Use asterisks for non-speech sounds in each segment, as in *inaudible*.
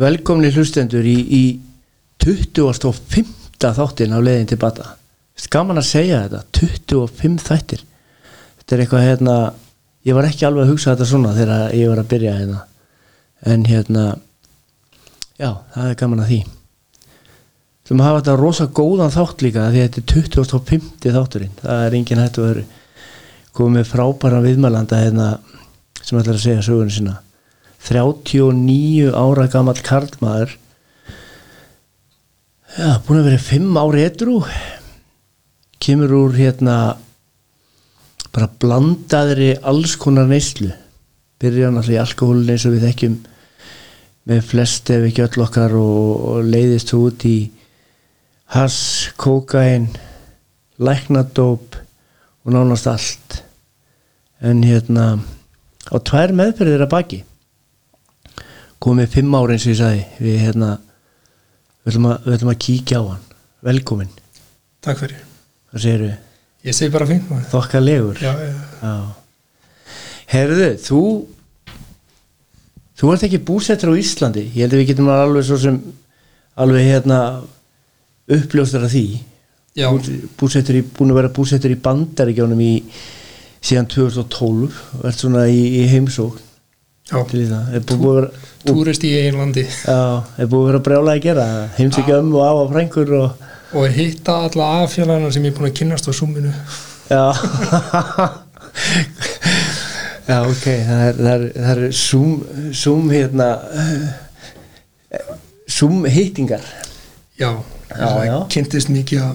velkomni hlustendur í, í 25. þáttin á leiðin til bata skaman að segja þetta 25 þættir þetta er eitthvað hérna ég var ekki alveg að hugsa þetta svona þegar ég var að byrja hérna en hérna já, það er gaman að því þú maður hafa þetta rosa góðan þátt líka því þetta er 25. þátturinn það er engin hættu öðru komið frábæra viðmælanda hérna sem ætlar að segja sögurinn sinna 39 ára gammal karlmaður. Já, búin að vera 5 ári etru kemur úr hérna bara blandaðri alls konar neyslu. Byrja alltaf í alkohólun eins og við þekkjum með flest ef ekki öll okkar og, og leiðist út í hass, kokain læknadóp og nánast allt. En hérna á tvær meðferðir að baki komið fimm ára eins og ég sagði. Við hérna við ætlum að, við ætlum að kíkja á hann. Velkomin, Takk fyrir. segir Ég segi bara maður. þokkalegur. Já, já. Já. Herðu, þú þú ert ekki búsettur á Íslandi. Ég held að við getum alveg svo sem alveg hérna uppljóstar af því. Já, Bú- búsettur í, búin að vera búsettur í bandaríkjónum í síðan 2012 og ert svona í, í heimsókn Túrist í eigin landi. Já, er búið að vera brjálega að gera heimsækja ömmu og afa frængur og og hitta alla affélagana sem ég er búin að kynnast á súminu. Já. *laughs* Já, ok. Það er, það er, það er zoom, zoom hérna zoom hittingar. Já, Já, það já. kynntist mikið að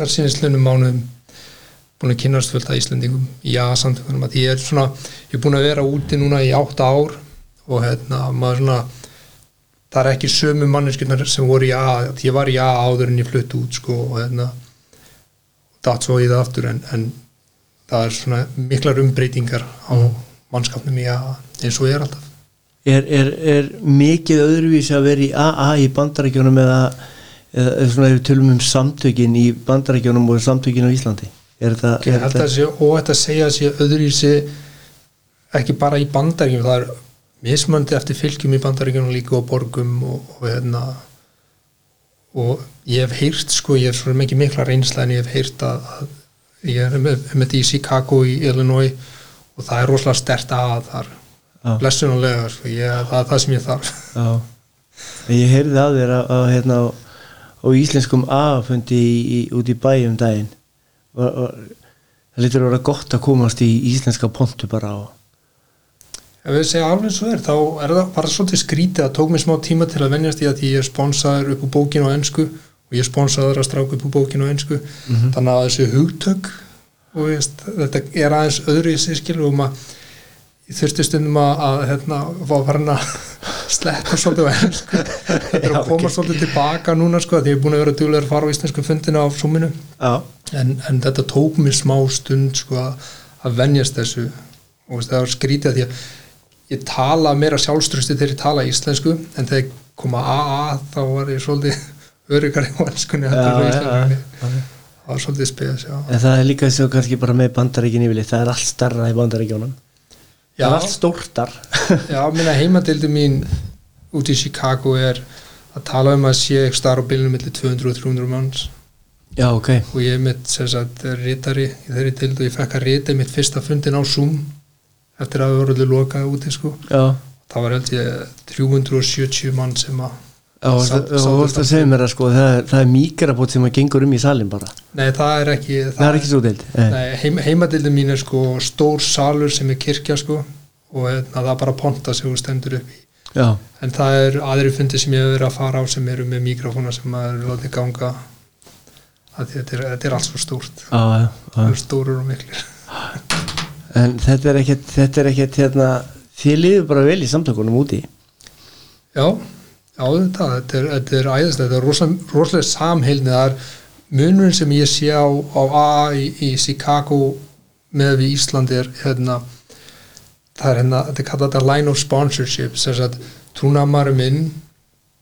þar sinni slunum mánuðum búin að kynnast fullt að Íslandingum í A-samtökunum. Að ég er svona, ég er búin að vera úti núna í átta ár og hérna, maður svona það er ekki sömu manneskjurnar sem voru í A ég var í A áður en ég flutt út sko og hérna datt svo í það aftur en, en það er svona miklar umbreytingar á mannskapnum í A eins og ég er alltaf. Er, er, er mikið öðruvísi að vera í AA í bandarækjónum eða, eða, eða svona ef við tölum um samtökin í bandarækjónum og samtökin á Íslandi er þetta, ég er held að það sé óætt að segja að sé öðru í sig ekki bara í bandaríkjum það er mismöndi eftir fylgjum í bandaríkjum líka og borgum og, og hérna og ég hef heyrt sko, ég hef svo mikið mikla reynsla en ég hef heyrt að, að ég er með, með þetta í Chicago í Illinois og það er rosalega stert að þar Já. blessunulega, sko, ég, það er það sem ég þarf. En ég heyrði að þér að, að hérna á, íslenskum aðfundi út í bæ um daginn það lítur að vera gott að komast í íslenska pontu bara á Ef við segja alveg svo er, þá er það bara svolítið skrítið að tók mér smá tíma til að venjast í að ég er sponsaður upp úr bókinu á ennsku og ég er sponsaður að stráka upp úr bókinu á ennsku þannig að þessu hugtök og veist, þetta er aðeins öðru í sig skilur og maður ég þurfti stundum að, að hérna, fá að fara að *laughs* sleppa svolítið á ennsku þetta er að koma ok. svolítið tilbaka núna sko, því ég er búin að vera duglegur að fara á íslensku fundina á súminu Já, en, en þetta tók mér smá stund sko, að, að venjast þessu. Og veist, það var skrítið að að ég tala meira sjálfströsti þegar ég tala íslensku en þegar ég kom að AA þá var ég svolítið *laughs* öryggar í á já, íslenskunni já. það var svolítið spes en það er líka svo kannski bara með bandaríkin yfirleitt, það er allt starra í bandaríkjónum það er allt stórtar. Já, *laughs* minna heimadildi mín út í Chicago er að tala um að sé ekki starf á bylunum millir 200 og 300 manns Já, ok, og ég er mitt sem sagt rítari í þeirri dild og ég fekk að rita mitt fyrsta fundin á Zoom eftir að við voruð lokað úti sko. Já. Það var held ég 370 mann sem að Já, og Sátt- þú sátt- vorst að segja mér að sko það er, það er míkrabót sem að gengur um í salin bara. Nei það er ekki það er ekki svo deild nei, heim, heimadildin mín er sko stór salur sem er kirkja sko og hérna, það er bara ponta sem þú stendur upp í. Já, en það er aðri fundi sem ég hef verið að fara á sem eru með mikrofóna sem er látið ganga þetta er, þetta er allt svo stórt. Já. er stórir og miklir. En þetta er ekkert, þetta er ekkert hérna, þið liður bara vel í samtökunum úti? Já, já þetta, þetta er, þetta er æðislega, þetta er rosalega, rosalega samheilni, það er munurinn sem ég sé á, á AA í, í Chicago með við Íslandi er hérna, það er hérna, þetta er kallað þetta line of sponsorship, sem sagt, trúnamari minn,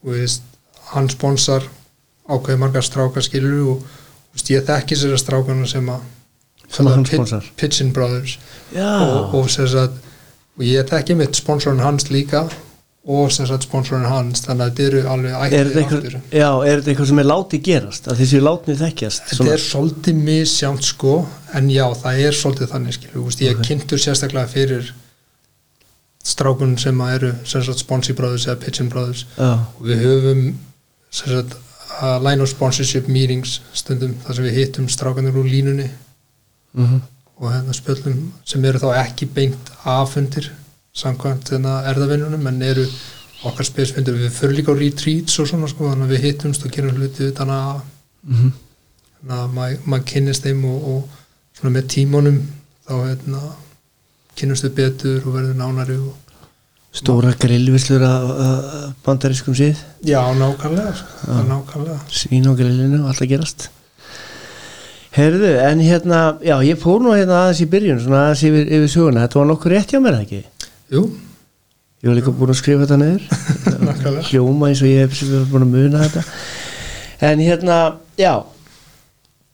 og veist, hann sponsar ákveði margar strákar skilur og veist, ég þekki sér að strákana sem að Sem að hann Pit-. Pitchin Brothers Já, og, og, sagt, og ég þekki mitt sponsorinn hans líka og sem sagt sponsorinn hans þannig að þetta eru alveg eitthvað, aftur já, er þetta eitthvað sem er látið gerast að þessi látnið þekkjast Þetta er svolítið misjánt sko en já, það er svolítið þannig skilur þú veist, ég Ok. okay. kynntur sérstaklega fyrir strákun sem að eru sem sagt Sponsi Brothers eða Pitchin Brothers já, og við höfum sem sagt að line of sponsorship meetings stundum þar sem við hittum strákanir úr línunni mm og hérna spjöllum sem eru þá ekki beint afundir samkvæmt þennan erðavinnunum en eru okkar spesfundir. Við fyrir líka á retreats og svona sko þannig að við hittumst og gerum hluti utan að mm þannig að maður mað kynnist þeim og, og svona með tímanum þá hérna kynnumst við betur og verður nánari og stóra grillvislur af af bandarískum síð já, nákvæmlega, sko, er nákvæmlega. Svín á grillinu, allt að gerast. Herðu, en hérna já, ég fór nú hérna aðeins í byrjun svona aðeins yfir, yfir söguna, þetta var nokkur rétt hjá mér ekki? Jú, ég var líka búin að skrifa þetta *laughs* nákvæmlega. Hljóma eins og ég hef búin að muna þetta. En hérna, já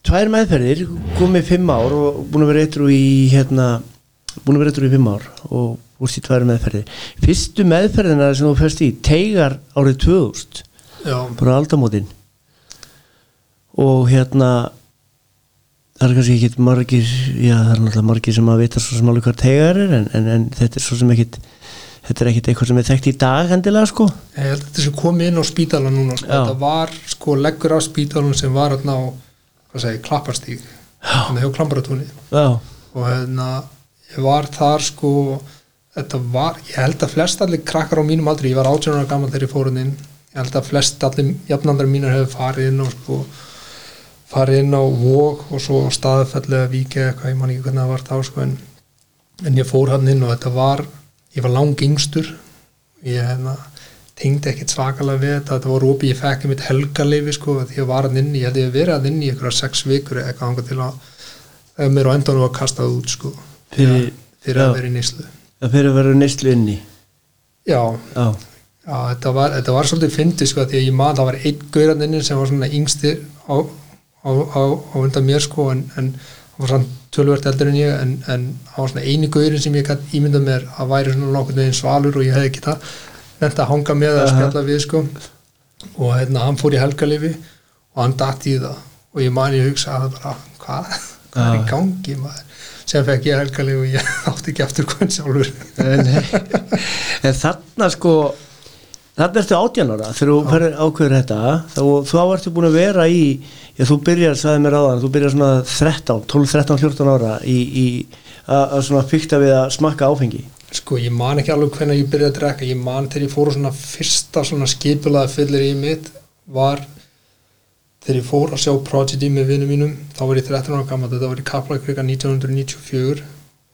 tvær meðferðir, komið fimm ár og búin að vera eitthvað í hérna, búin að vera eitthvað í fimm ár og úrst í tvær meðferðir. Fyrstu meðferðina sem þú fyrst í tegar árið 2000 Já, bara aldamótin. Og hérna það er kannski ekki margir já það er náttúrulega margir sem að vita svo sem alveg hvað tegar er en, en, en þetta er svo sem ekkit þetta er ekkit eitthvað sem er þekkt í dag endilega sko. Ég held að þetta sem komið inn á spítala núna sko, þetta var sko leggur á spítalun sem var hérna á hvað segi, klapparstíg. Hérna hjá klambaratúni. Já, og hérna ég var þar sko þetta var, ég held að flest allir krakkar á mínum aldri, ég var 18 ára gammal þegar ég fór hann inn, ég held að flest allir jafnandar mínir hefur farið inn og sko farið inn á vók og svo víki eða eitthvað, ég man ekki hvernig það var þá sko en, en ég fór hann inn og þetta var ég var lang yngstur. Ég hérna tengdi ekkert svakalega við þetta, þetta var opið, ég fekk mitt helgaleifi sko, því ég var hann inn, ég held ég verið hann inn í einhverja sex vikur eitthvað þangað til að mér á endanum var kastað út sko Fyrir- fyrir að vera í nýslu það fyrir að vera neyslu inni? Já, já, já þetta, var, þetta var svolítið fyndið sko því að ég man það var einn gauran inni sem var svona yngsti á, á, á, á undan mér sko en, en var svona tölvert eldur en ég en, en hann var svona eini gaurin sem ég gætt ímyndað mér að væri svona nokkurn veginn svalur og ég hefði það nefnt að hanga með að spjalla við sko. Og hérna hann fór í helgalifi og hann datt í það. Og ég man ég hugsa að bara hvað, hvað er í gangi maður sem fekk ég helgalifi og ég *laughs* átti ekki aftur hvern sjálfur. En, en þarna sko þarna ertu átjánara þegar þú ferð ákveður þetta þá, þá ertu búin að vera í já, þú byrjar, sagði mér áðan, þú byrjar svona 13, 12, 13, 14 ára í, í að svona fykta við að smakka áfengi. Sko, ég man ekki alveg hvernig ég byrjaði að drekka ég man þegar ég fór á svona fyrsta svona skipulaða fyllir í mitt var þegar ég fór að sjá Prodigy með vinnum mínum þá var ég 13 ára gammal, þetta var í Kaplakrika 1994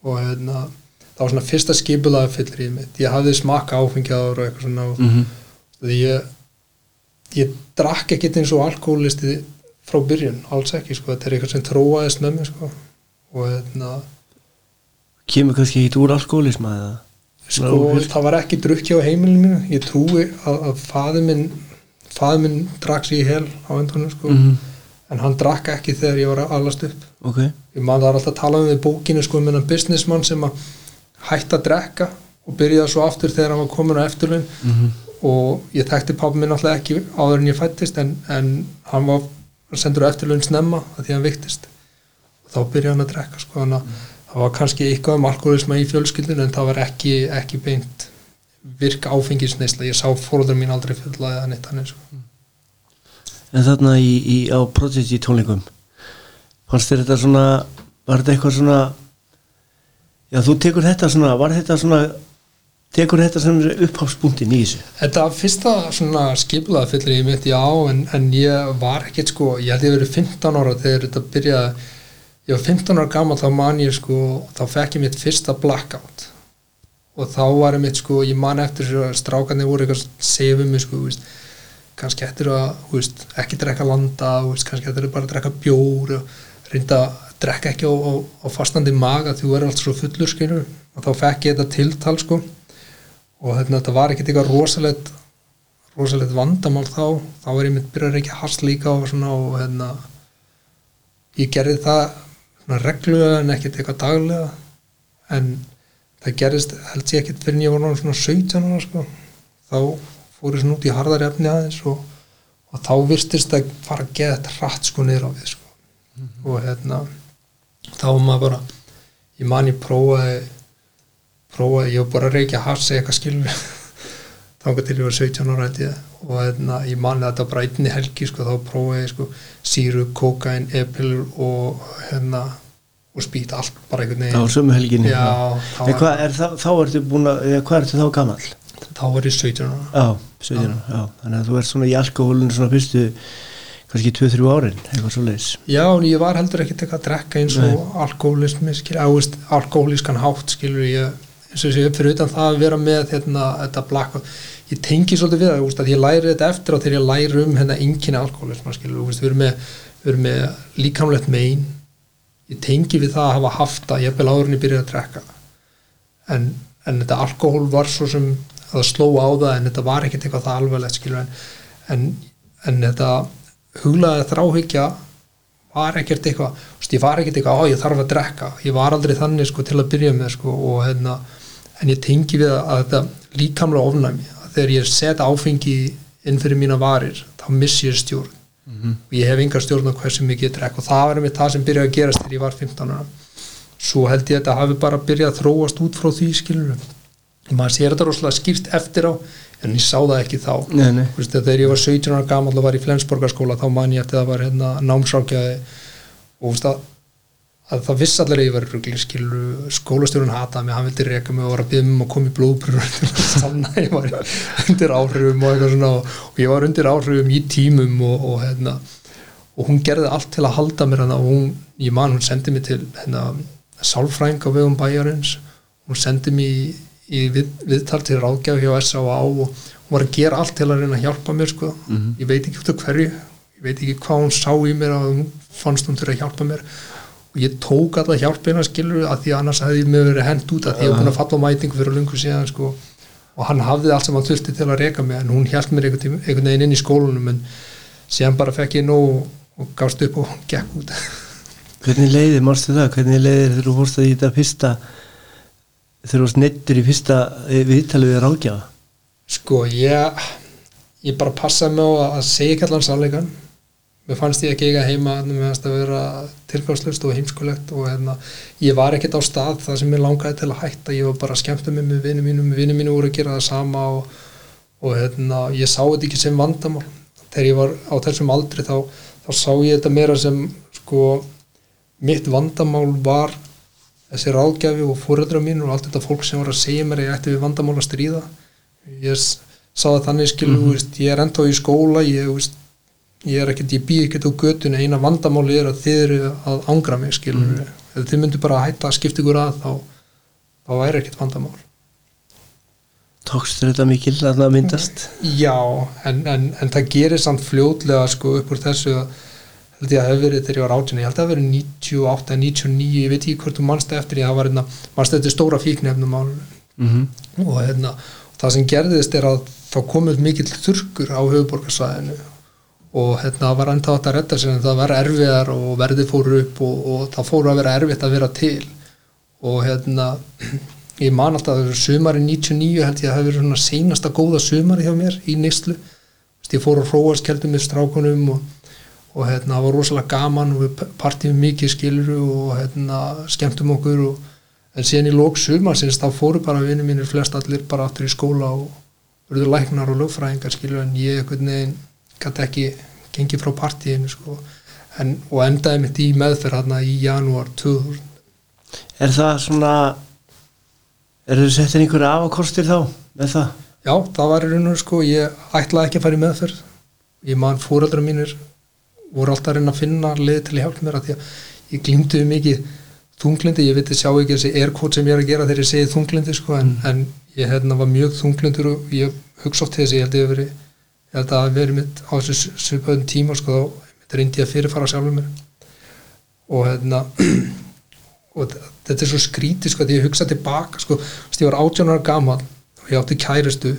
og hérna það var svona fyrsta skipulaða fyllir í mitt ég hafði smakka áfengjaður og eitthvað svona og -hmm. því ég ég drakk ekkert eins og alkoholisti frá byrjun, alls ekki sko, þetta er eitthvað sem tróaðist með mig sko. Og hérna kemur kannski ekki úr alkoholisma eða? Sko, það var ekki drukki á heimilinu mínu. Ég trúi að, að faði minn faði minn drakk sér í hel á endunum sko, Mhm. en hann drakk ekki þegar ég var að alast upp. Ok, ég man það er alltaf að tala um því bókinu sko, um hennan businessmann sem að hætti að drekka og byrjaði svo aftur þegar hann var komin á eftirlun mm og ég þekkti pappa minn alltaf ekki áður en ég fættist en, en hann var sendur á eftirlun snemma að því hann viktist og þá byrjaði hann að drekka sko, þannig að það var kannski eitthvað um alkoholisma í fjölskyldun en það var ekki, ekki beint virka áfengisneisla, ég sá fóröldar mín aldrei fulla eða neitt hann sko. en þarna í, í, á Prodigy tónleikum fannst þér þetta svona var þetta eitthvað svona já þú tekur þetta svona var þetta svona tekur þetta sem uppháfspunktin í þessu? Þetta fyrsta svona skiplaða fyllir ég mitt já en, en ég var ekkert sko, ég held ég verið 15 ára þegar þetta byrjaði. Ég var 15 ára gammal þá man ég sko þá fekk ég mitt fyrsta blackout og þá var ég mitt sko ég man eftir að strákarnir voru eitthvað mig sko, veist, kannski eftir að veist, ekki drekka landa veist, kannski eftir að bara drekka bjór og reynda að drekka ekki á, á, á fastandi maga því þú verður alltaf svo fullur skilur og þá fekk ég þetta tiltal sko. Og hérna, þetta var ekkert eitthvað rosalegt rosalegt vandamál þá. Þá var ég mitt byrjar ekki að hasla líka og svona og hérna ég gerði það reglulega en ekkert eitthvað daglega. En það gerðist held ég ekkert fyrir en ég var náttúrulega svona 17 ára sko. Þá fór ég svona út í harðari efni aðeins og, og þá virtist að fara að geða þetta hratt sko niður á við sko. og hérna þá var maður bara ég man ég prófaði prófaði, ég var bara að reykja hafsi eitthvað skilur *laughs* þángar til ég var 17 ára held ég. Og hérna, ég mani að þetta bara einni helgi sko, þá prófaði ég sko síru, kokain, epilur og hérna og spýt allt bara einhvern á veginn sömu helginni Já, þá var- hvað er það, þá ertu búin að hvað ertu þá gamall? þá var ég 17 ára. Já, 17 ára, já, þannig að þú ert svona í alkohólinu svona fyrstu kannski 2-3 árin, eitthvað svo leiðis Já, en ég var heldur ekkert eitthvað að drekka eins og alkoholismi, skil, áist, alkoholískan hátt, skilur ég, eins og þessi fyrir utan það að vera með hérna, þetta blakka, ég tengi svolítið við það, úst, að ég læri þetta eftir á þegar ég læri um hérna einkinni alkoholisma, skilur, úst, við erum með, með líkamlegt megin, ég tengi við það að hafa haft það, ég bel áður en ég byrjaði að drekka, en, en þetta alkohól var svo sem að sló á það, en þetta var ekkert eitthvað það alvarlegt, skilur, en, en, en þetta huglaði þráhyggja var ekkert eitthvað, ég var ekkert eitthvað á ég þarf að drekka, ég var aldrei þannig sko til að byrja með sko og hérna en ég tengi við að þetta líkamlega ofnæmi, að þegar ég set áfengi inn fyrir mína varir, þá missi ég stjórn og ég hef engar stjórn á hversu mikið ég drekk. Og það var með það sem byrjaði að gerast þegar ég var 15 ára. Svo held ég að þetta hafi bara byrjað að þróast út frá því skilur maður sér þetta rosalega skýrt eftir á en ég sá það ekki þá. Nei, nei, veist, þegar ég var 17 ára gamall og var í Flensborgarskóla þá man ég eftir að það var hérna, námsrákjaði og þú veist, að, að það viss allir að ég var rugli skilur skólastjórun hataði mig, hann vildi reka mig og var að byggja mig um að koma í blóðbrur þannig að ég var undir áhrifum og eitthvað svona og, ég var undir áhrifum í tímum og, og hérna og hún gerði allt til að halda mér hana og hún, ég man, hún sendi mig til hérna, sálfræng á vegum bæjarins hún sendi mig í, í við, viðtal til ráðgjaf hjá S.A.A. og hún var að gera allt til að reyna að hjálpa mér sko. ég veit ekki út af hverju ég veit ekki hvað hún sá í mér og hún fannst hún til að hjálpa mér og ég tók alltaf hjálpina skilur að því annars hefði mér verið hend út að því ég var búin að falla á mætingu fyrir lungu síðan sko. og hann hafði allt sem hann þurfti til að reka mig en hún hjælt mér einhvern, veginn inn í skólanum en síðan bara fekk ég nóg og gafst upp og *laughs* gekk út hvernig leiði, mórstu það, hvernig leiði þegar þú fórst að í þetta fyrsta varst neittur í fyrsta viðtalið við ráðgjafa Sko, ég, ég bara passaði mig á að segja allan sannleikan. Mér fannst ég ekki eiga heima, mér fannst að vera tilgangslust og heimskulegt og hérna, ég var ekkert á stað það sem mér langaði til að hætta. Ég var bara að skemmta mig með vinum mínum, vinum mínu voru að gera það sama og, og hérna, ég sá þetta ekki sem vandamál. Þegar ég var á þessum aldri þá, þá sá ég þetta meira sem, sko, mitt vandamál var þessi ráðgjafi og fóreldra mín og allt þetta fólk sem var að segja mér að ég ætti við vandamál að stríða ég sá það þannig skilu mm -hmm. ég er ennþá í skóla ég, ég er ekkert, ég býð ekkert á götun eina vandamáli er að þið eru að ángra mig skilu, mm. ef þið myndu bara að hætta að skipta ykkur að þá, þá væri ekkert vandamál. Tókst þér þetta mikil að það myndast? Já, en, en, en það gerir samt fljótlega sko upp úr þessu að held ég að hef verið þegar ég var átján ég held að það hef verið 98, 99 ég veit ekki hvort þú mannst eftir ég það var hérna, mannst eftir stóra fíknefnum mm -hmm. og hérna, það sem gerðist er að þá komið mikill þurrkur á höfuborgarsvæðinu og hérna það var ennþá hægt að redda sér en það var erfiðar og verði fóru upp og, og það fóru að vera erfitt að vera til. Og hérna *clears throat* ég man alltaf að sumari 99 held ég að það hefur verið svona seinasta góða sumari hjá mér í Nýslu ég fór á hróaskjaldum með strákunum og, og hérna það var rosalega gaman og við partíum mikið skiluru og hérna skemmtum okkur og en síðan í lók sumarsins þá fóru bara vinni mínir flest allir bara aftur í skóla og verður læknar og lögfræðingar skilur en ég einhvern veginn gæti ekki gengið frá partíinu sko. En, og endaði mitt í meðferð hérna í janúar 2000 er það svona er þau settir einhverja afakostir þá með það? Já það var í raun og sko ég ætlaði ekki að fara í meðferð. Ég man fóreldra mínir voru alltaf að reyna að finna leið til að hjálpa mér að því að ég glýmdi mikið þunglindi, ég veit að sjá ekki þessi airquote sem ég er að gera þegar ég segi þunglindi sko, en, en ég hérna, var mjög þunglindur og ég hugsa oft þessi, ég held að ég hef verið ég held að hafi verið mitt á þessu svipaðum tíma sko, þá reyndi ég að fyrirfara sjálfur mér. Og hérna *clears throat* og þetta er svo skrítið sko, því ég hugsa tilbaka sko, ég var 18 ára gamal og ég átti kæristu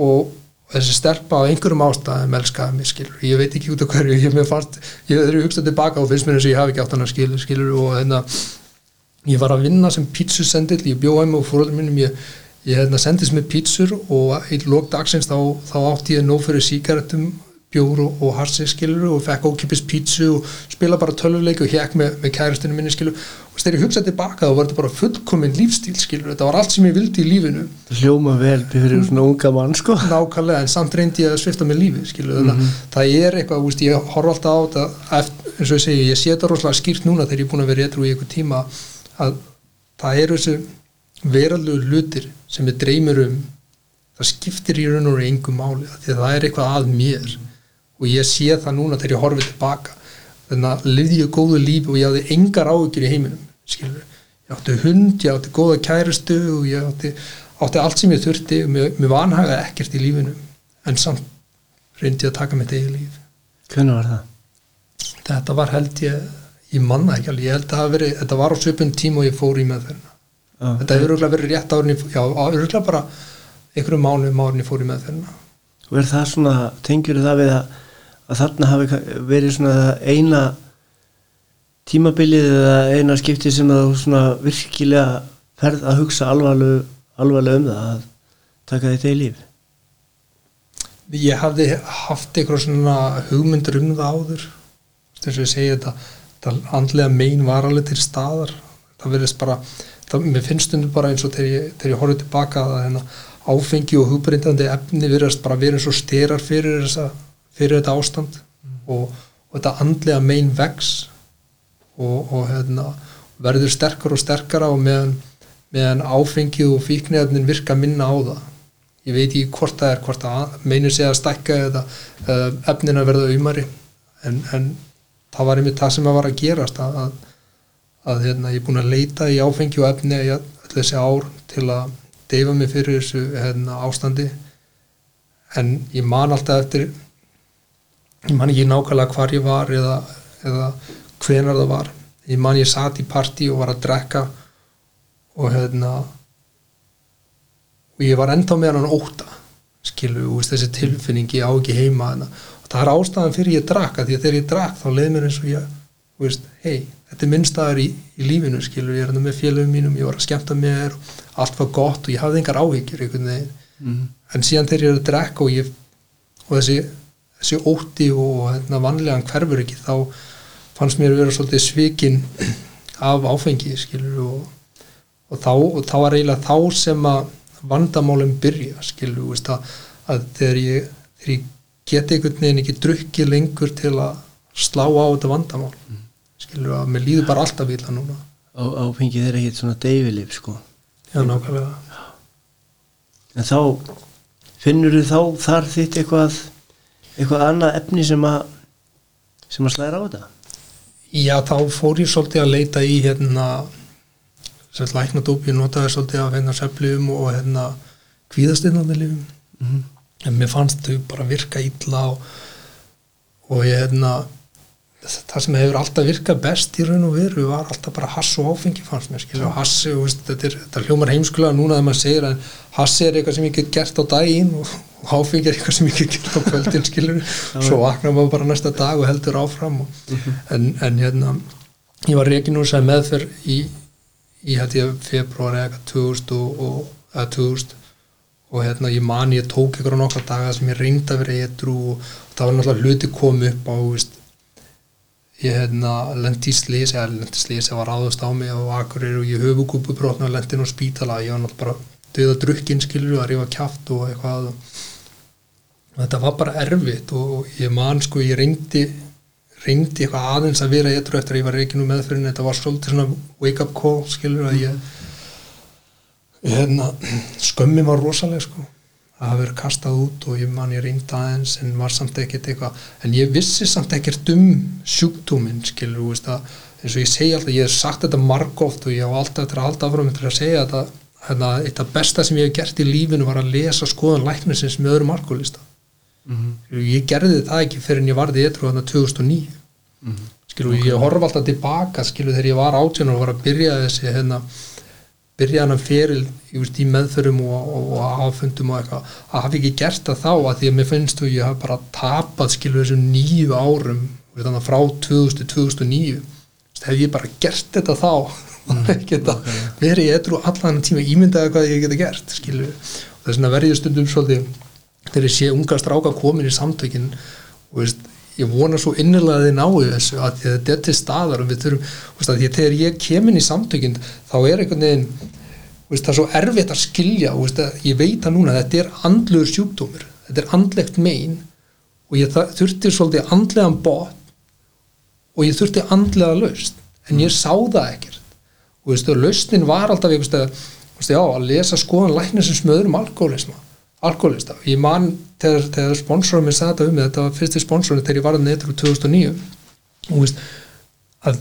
og þessi stelpa á einhverjum ástæðum elskaði mig skilur, ég veit ekki út af hverju ég, mér fannst, ég þegar ég hugsaði tilbaka og finnst mér eins og ég hafi ekki átt hann að skilur, skilur og hérna, ég var að vinna sem pítsusendill, ég bjóði mig og fóröldum minnum, ég, ég hérna sendist með pítsur og í lók dagsins þá, þá átti ég nóg fyrir síkaretum bjór og, og harsi skilur og fekk ókipis pítsu og spila bara tölvuleik og hjekk með, með kæristinu minni skilur og þegar ég hugsaði tilbaka þá var þetta bara fullkominn lífstíl skilur, þetta var allt sem ég vildi í lífinu. Hljóma vel fyrir svona unga mann sko. Nákvæmlega en samt reyndi ég að svifta með lífi skilur, þannig að það er eitthvað, úst, ég horf alltaf á þetta eftir, eins og ég segi, ég sé þetta rosalega skýrt núna þegar ég er búin að vera eitthvað í eitthvað tíma að það eru þessu verallu hlutir sem við dreymir um það skiptir í raun og raun engum máli því að það er eitthvað að mér. Og ég sé það núna þegar ég horfið tilbaka. Þannig að liði ég góðu lífi og ég hafði engar áhyggjur í heiminum skilur. ég átti hund, ég átti góða kæristu og ég átti, átti allt sem ég þurfti og mér, mér vanhagaði ekkert í lífinu. En samt reyndi ég að taka mitt eigi líf. Hvernig var það? þetta var held ég, ég manna ekki alveg. Ég held að verið, þetta var á svipun tíma og ég fór í meðferðina Já. þetta hefur örgulega verið rétt árin já, örgulega bara einhverju mánu árin ég fór í meðferðina og er það svona, tengjur það við að, að þarna hafi verið svona eina tímabilið eða eina skipti sem þú svona virkilega ferð að hugsa alvarlega, alvarlega um það að taka þetta í líf ég hafði haft eitthvað svona hugmyndur um það áður. Þess að ég segi þetta, andlega mein var alveg til staðar. Það verðist bara, það, mér finnst stundum bara eins og þegar ég, þegar ég horfði tilbaka að hérna, áfengi og hugbreyndandi efni verðast bara verið eins og styrar fyrir, þessa, fyrir þetta ástand. Og, og þetta andlega mein vex og, og hérna, verður sterkar og sterkara og meðan, meðan áfengi og fíknefnin virka minna á það. Ég veit ekki hvort það er hvort það meinir sig að stækka eða, eða efnin að verða auðmari en, en það var einmitt það sem að var að gerast að, að, að hérna, ég er búin að leita í áfengi og efni í öll þessi ár til að deyfa mig fyrir þessu hérna, ástandi. En ég man alltaf eftir ég man ekki nákvæmlega hvar ég var eða, eða hvenar það var. Ég man ég satt í partí og var að drekka og hérna og ég var ennþá með hann óta skilu, og þessi tilfinning ég á ekki heima og það er ástæðan fyrir ég drakka því að þegar ég drakk þá leið mér eins og ég hei, þetta er minnstæðar í, í lífinu skilu, ég er hann með félögum mínum ég var að skemmta mér, allt var gott og ég hafði engar áhyggjur einhvern veginn mm. en síðan þegar ég er að drekka og, ég, og þessi, þessi ótti og hérna, vanlegan hverfur ekki þá fannst mér að vera svolítið svikin af áfengi skilur og, og, þá, og þá er eiginlega þá sem að vandamálum byrja skilur veist, að, að þegar ég, þegar ég geti einhvern veginn ekki drukkið lengur til að slá á þetta vandamál mm. Skilur að mér líður bara alltaf illa núna. Áfengið er ekkert svona deyfilif sko. Já nákvæmlega. En þá finnur þú þá þar þitt eitthvað eitthvað annað efni sem að sem að slæra á þetta? Já, þá fór ég svolítið að leita í hérna sem læknadóp, ég notaði svolítið af hérna sefliðum og hérna kvíðastinnandilifum mm -hmm. en mér fannst þau bara virka illa og, og ég hérna það sem hefur alltaf virkað best í raun og veru var alltaf bara hass og áfengi fannst mér, skilja, og hassi og veist, þetta, er, þetta hljómar heimskulega núna þegar maður segir að hassi er eitthvað sem ég get gert á daginn og, *laughs* áfengi er eitthvað sem ég get gert á kvöldin skilur, svo vaknar maður bara næsta dag og heldur áfram og, en, en hérna ég var reygin úr sæð meðferð í, í hætti ég februar eða eitthvað 2000 og, og eða 2000 og hérna ég man ég tók ykkur á nokkra daga sem ég reyndi að vera eitthrú og það var náttúrulega hluti komið upp á veist, ég hérna lendi í slís eða lendi í slís eða var ráðast á mig og akkurir og ég höfugúpu brotna og lendi inn á spítala. Ég var náttúrulega bara döða drukkin skilur að rífa kjátt og eitthvað. Og þetta var bara erfitt og ég man sko ég reyndi reyndi eitthvað aðeins að vera eitthvað eftir að ég var reyginu meðferðin þetta var svolítið svona wake up call skilur að ég ég hérna skömmi var rosalega sko að hafa verið kastað út og ég man ég reyndi aðeins en var samt ekkert eitthvað en ég vissi samt ekkert um sjúkdóminn skilur veist, að, eins og ég segi alltaf, ég hef sagt þetta margóft og ég á alltaf að halda áfram eftir að segja þetta hérna, eitt af besta sem ég hef gert í lífinu var að lesa skoðan læknisins með öðrum alkoholista mm -hmm. ég gerði það ekki fyrir en ég varði eitthvað þarna 2009 Mm -hmm. skilu, okay. ég horf alltaf tilbaka skilu þegar ég var átján og var að byrja þessi hérna, byrja hann feril í, veist, í meðförum og, og, og affundum og eitthvað, að hafa ekki gert það þá að því að mér finnst þú ég hafa bara tapað skilu þessum nýju árum veist, frá 2000-2009 hef ég bara gert þetta þá mm. geta verið í edru allan tíma ímyndaði hvað ég geta gert skilur, og þess vegna verði ég stundum svolítið þegar ég sé unga stráka komin í samtökin og veist, ég vona svo innilega að þið náu þessu að þetta er til staðar og við þurfum, veist, því að þegar ég kemin í samtökin þá er einhvern veginn veist, það er svo erfitt að skilja veist, að ég veit að núna að þetta er andluður sjúkdómur, þetta er andlegt megin og ég þurfti svolítið andlegan bot og ég þurfti andlega laust en ég sá það ekkert. Og veist, lausnin var alltaf að, já, að lesa skoðan læknir sem smöður um alkoholisma alkoholista, ég man þegar, þegar sponsorum er sagðið um þetta var fyrsti sponsorum þegar ég var að neytra úr 2009 og veist að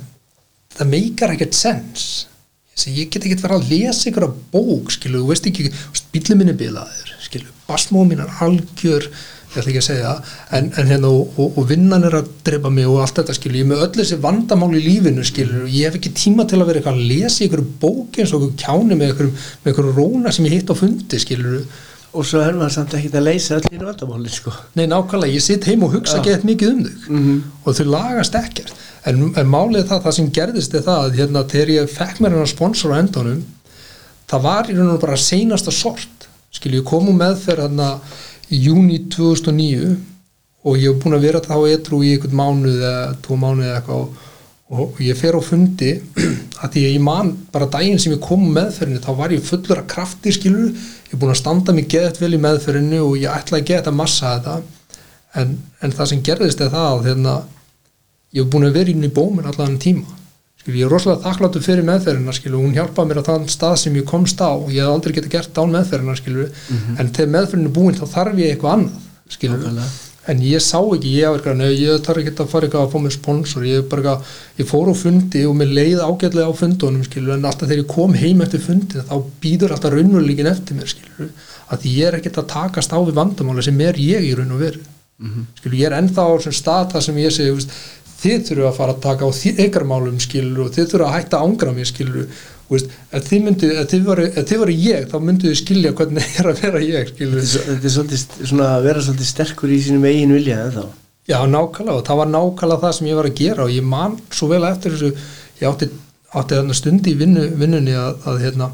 það meikar ekkert sens. Ég get ekki verið að lesa ykkur á bók skilu, þú veist ekki, bílið minni bilaður skilu, basmóð mín er algjör ég ætla ekki að segja en, en hérna og, og, og vinnan er að drepa mig og allt þetta skilu, ég er með öll þessi vandamál í lífinu skilu, ég hef ekki tíma til að vera eitthvað að lesa ykkur bók eins og kjáni með ykkur, með ykkur róna sem ég hitt á fundi skilu og svo er maður samt ekki að leysa allir vandamáli sko. Nei nákvæmlega, ég sitt heim og hugsa ja. gett mikið um þau mm -hmm. og þau lagast ekkert en, en málið það, það sem gerðist er það að hérna þegar ég fekk mér hennar sponsor á endunum það var í raun og bara seinasta sort skilju, ég kom um meðferð hérna í júni 2009 og ég hef búin að vera þá eitthvað í einhvern mánuð eða tvo mánuð eða eitthvað og ég fer á fundi *clears throat* að því að ég man bara daginn sem ég kom meðferðinu þá var ég fullur af krafti skilur ég er búin að standa mig geðt vel í meðferðinu og ég ætla að geta massa þetta. En, en það sem gerðist er það að hérna, ég hef búin að vera inn í bómin allan tíma. Skilur, ég er rosalega þakkláttu fyrir meðferðina skilur, hún hjálpaði mér að þann stað sem ég komst á og ég hef aldrei getið gert án meðferðina skilur, mm -hmm. en þegar meðferðinu er búin þá þarf ég eitthvað annað en ég sá ekki, ég var ekki ég þarf ekki að fara eitthvað að fá mér sponsor ég, bara, ég fór á fundi og mér leið ágætlega á fundunum skilur, en alltaf þegar ég kom heim eftir fundi þá býður alltaf raunveruleikin eftir mér skilur, að ég er ekkert að takast á við vandamáli sem er ég í raun og veru mm -hmm. skilur, ég er ennþá á þessum stað það sem ég segi, þið þurfum að fara að taka á ykkar málum skilur og þið þurfum að hætta ángra mér skilur Veist, ef þið, þið varu, varu ég þá myndu þið skilja hvernig það *laughs* er að vera ég þetta er svolítið svona að vera svolítið sterkur í sínum eigin vilja eða þá já nákvæmlega og það var nákvæmlega það sem ég var að gera og ég man svo vel eftir þessu. Ég átti, átti þarna stundi í vinnu, vinnunni að, að hérna,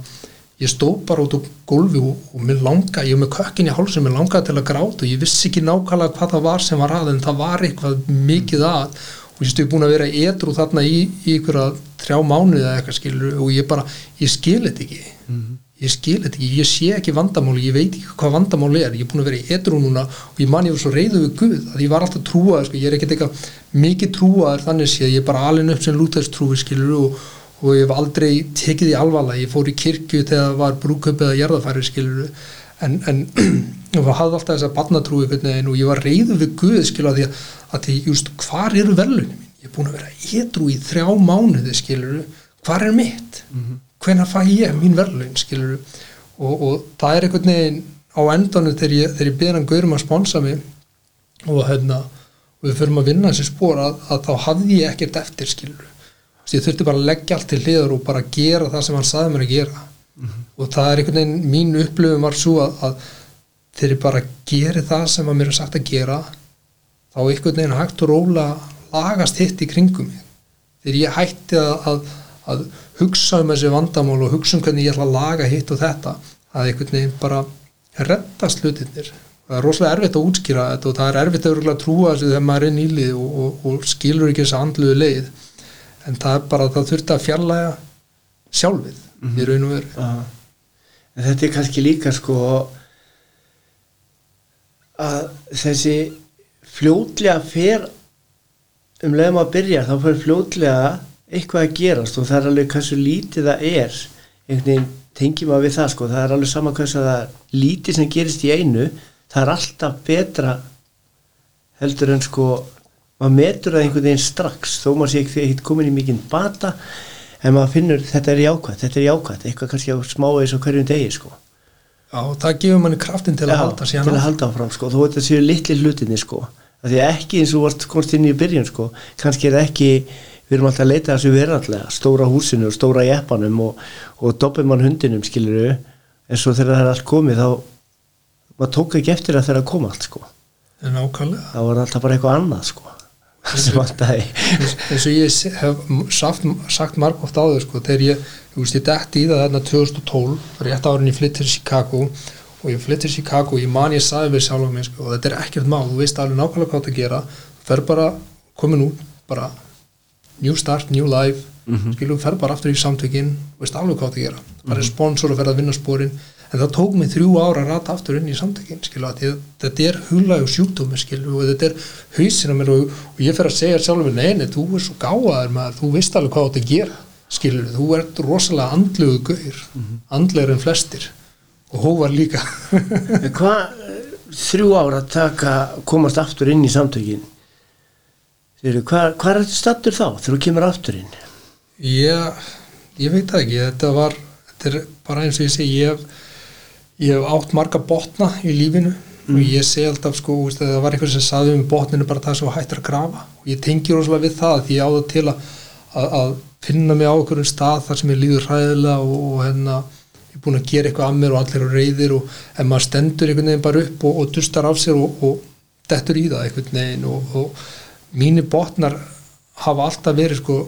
ég stóð bara út á gólfi og, og mér langa, ég var með kökkin í hálsum mér langaði til að gráta og ég vissi ekki nákvæmlega hvað það var sem var að en það var eitthvað mikið að og ég stuði búin að vera edru þarna í, í ykkur að þrjá mánuði eða eitthvað skilur og ég bara, ég skil þetta ekki. Mm -hmm. ég skil þetta ekki, ég sé ekki vandamáli ég veit ekki hvað vandamáli er, ég er búin að vera edru núna og ég man ég var svo reyðu við Guð að ég var alltaf trúaður, sko, ég er ekkert eitthvað mikið trúaður þannig að ég er bara alveg upp sem lútæðstrúi skilur og, og ég hef aldrei tekið í alvala, ég fór í kirkju þegar það var brúköp eða jarðafæri skilur en, en *clears throat* ég hafði alltaf þessa barnatrúi og ég var reyðu við Guð skilur að því að að því just hvar eru verðlunum mín? Ég er búin að vera edru í þrjá mánuði skiluru, hvar er mitt? Mm -hmm. hvenna fæ ég mín verðlun skiluru og, og það er einhvern veginn á endanum þegar ég, þegar ég byrði hann gaurum að sponsa mig og hérna og við förum að vinna þessi spór að, að þá hafði ég ekkert eftir skiluru ég þurfti bara að leggja allt til hliðar og bara gera það sem hann saði mér að gera mm -hmm. og það er einhvern veginn mín upplöfum var svo að, að þegar ég bara geri það sem að mér er sagt að gera þá einhvern veginn hægt og róla lagast hitt í kringum mig. Þegar ég hætti að, að, að hugsa um þessi vandamál og hugsa um hvernig ég ætla að laga hitt og þetta að einhvern veginn bara reddast hlutinir það er rosalega erfitt að útskýra þetta og það er erfitt að trúa þessu þegar maður er nýlið og, og, og skilur ekki þessu andluðu leið. En það er bara það þurft að fjarlæga sjálfið mm -hmm. í raun og veru. Uh, en þetta er kannski líka sko að þessi fljótlega fer um leiðum að byrja þá fyrir fljótlega eitthvað að gerast og það er alveg hversu lítið það er. Einhvern veginn tengjum að við það sko það er alveg saman hversu að það lítið sem gerist í einu það er alltaf betra heldur en sko maður metur það einhvern veginn strax þó maður sé ekki komin í mikinn bata en maður finnur þetta er jákvæmt þetta er jákvæmt, eitthvað kannski á smá eins og hverjum degi sko. Já, það gefur manni kraftin til að Já, halda til að halda áfram sko, þó þetta séu litli hlutinni sko. Það er ekki eins og vart komst inn í byrjun sko, kannski er ekki við erum alltaf að leita þessu verðallega stóra húsinu og stóra jeppanum og, og doppelmann hundinum skiluru en svo þegar það er allt komið þá maður tók ekki eftir að það er að koma allt sko. En ákvæmlega þá var alltaf bara eitthvað annað sko eins og ég hef sagt, sagt marg oft áður sko, þegar ég, ég veist, ég detti í það þarna 2012, rétt árin ég flytt til Chicago og ég flytt til Chicago og ég man ég sagði við sjálf mig sko, og þetta er ekkert mál, þú veist alveg nákvæmlega hvað það gera þú fer bara, komin út bara new start, new life mm skilur, fer bara aftur í samtökin þú veist alveg hvað það gera, bara er sponsor og fer að vinna spórin, en það tók mig þrjú ára að rata aftur inn í samtökin, skilur að þetta er huglæg og sjúkdómi, skilur og þetta er hausinn á mér og, og ég fer að segja sjálfur, nei, nei, þú er svo gáðaður maður, þú veist alveg hvað þetta gera skilur, þú ert rosalega andlugu gaur, andlegur en flestir og hóvar líka. Hvað þrjú ára að taka komast aftur inn í samtökin Þeir, hvað, hvað er þetta stattur þá þegar þú kemur aftur inn? Ég, ég veit ekki þetta var, þetta er bara eins og ég segi ég hef, ég hef átt marga botna í lífinu og ég segi alltaf sko, veist, það var eitthvað sem saði um botninu bara það sem hættir að grafa. Og ég tengi rosalega við það því ég á það til að, að, að finna mig á einhverjum stað þar sem ég líður hræðilega og, og hérna ég er búin að gera eitthvað að mér og allir eru reyðir og ef maður stendur einhvern veginn bara upp og, og dustar af sér og, og dettur í það einhvern veginn og, og mínir botnar hafa alltaf verið sko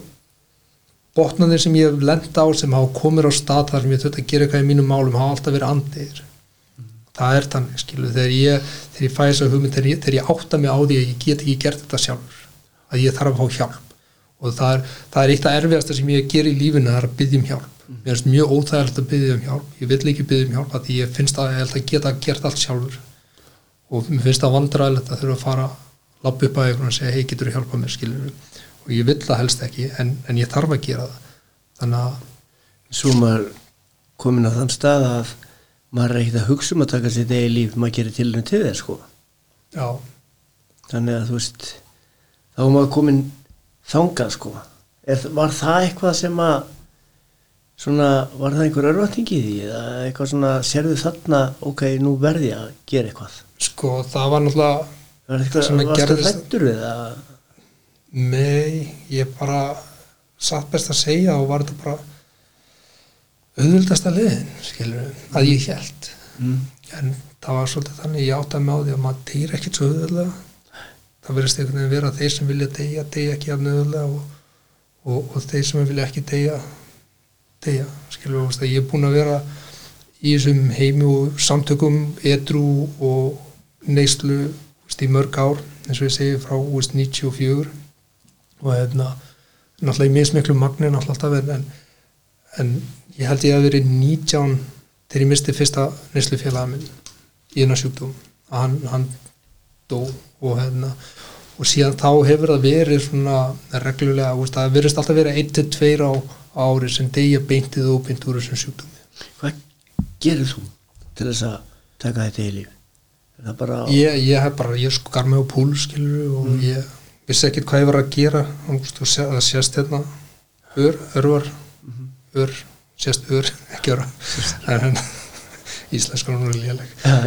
botnarnir sem ég hef lent á sem hafa komið á stað þar sem ég þurft að gera eitthvað í mínum málum hafa alltaf verið andir það er þannig skilu þegar ég, þegar ég fæ þess að hugmynd þegar ég, þegar ég átta mig á því að ég get ekki gert þetta sjálfur að ég þarf að fá hjálp. Og það er, það er eitt af erfiðasta sem ég ger í lífinu það er að byggja um hjálp. Mér finnst mjög óþægilegt að byggja um hjálp. Ég vil ekki byggja um hjálp að ég finnst að ég geta gert allt sjálfur. Og mér finnst það vandræðilegt að þurfa að fara lappa upp að einhvern og segja hei getur þú hjálpa mér skilur og ég vill það helst ekki en, en ég þarf að gera það. Þannig að Svo maður komin á þann stað að maður er ekkert að hugsa um að taka sitt eigi líf maður gerir tilhörn til þess sko. Já, þannig að þú veist þá maður komin þangað sko. Er, var það eitthvað sem að svona, var það einhver örvætting í því eða eitthvað svona, sérðu þarna ok, nú verði að gera eitthvað? Sko það var náttúrulega var eitthvað, sem að gerðist- hrættur við það Nei, ég bara satt best að segja og var þetta bara auðvöldasta liðin, skilur að ég held mm. en það var svolítið þannig ég átti að með á því að maður deyr ekkert svo auðvöldlega það verðist einhvern veginn vera þeir sem vilja deyja, deyja ekki af auðvöldlega og, og, og þeir sem vilja ekki deyja deyja, skilur við, ég er búin að vera í þessum heimi og samtökum edru og neyslu í mörg ár eins og ég segi frá veist, 94 og hérna náttúrulega í mismiklu magni náttúrulega alltaf en, en, en ég held ég að verið 19 þegar ég misti fyrsta neyslufélaga minn í eina sjúkdóm. Að hann, hann dó og hérna og síðan þá hefur það verið svona reglulega, veist, það verðist alltaf verið 1-2 á á ári sem deyja beintið og beint úr þessum sjúkdómi. Hvað gerir þú til þess að taka þetta í líf? Ég, ég hef bara, ég skar mig á púl skilur og ég vissi ekkert hvað ég var að gera það sést hérna. Ör, örvar. Ör, sést ör, *laughs* ekki *laughs* en íslenskar hún er léleg. En,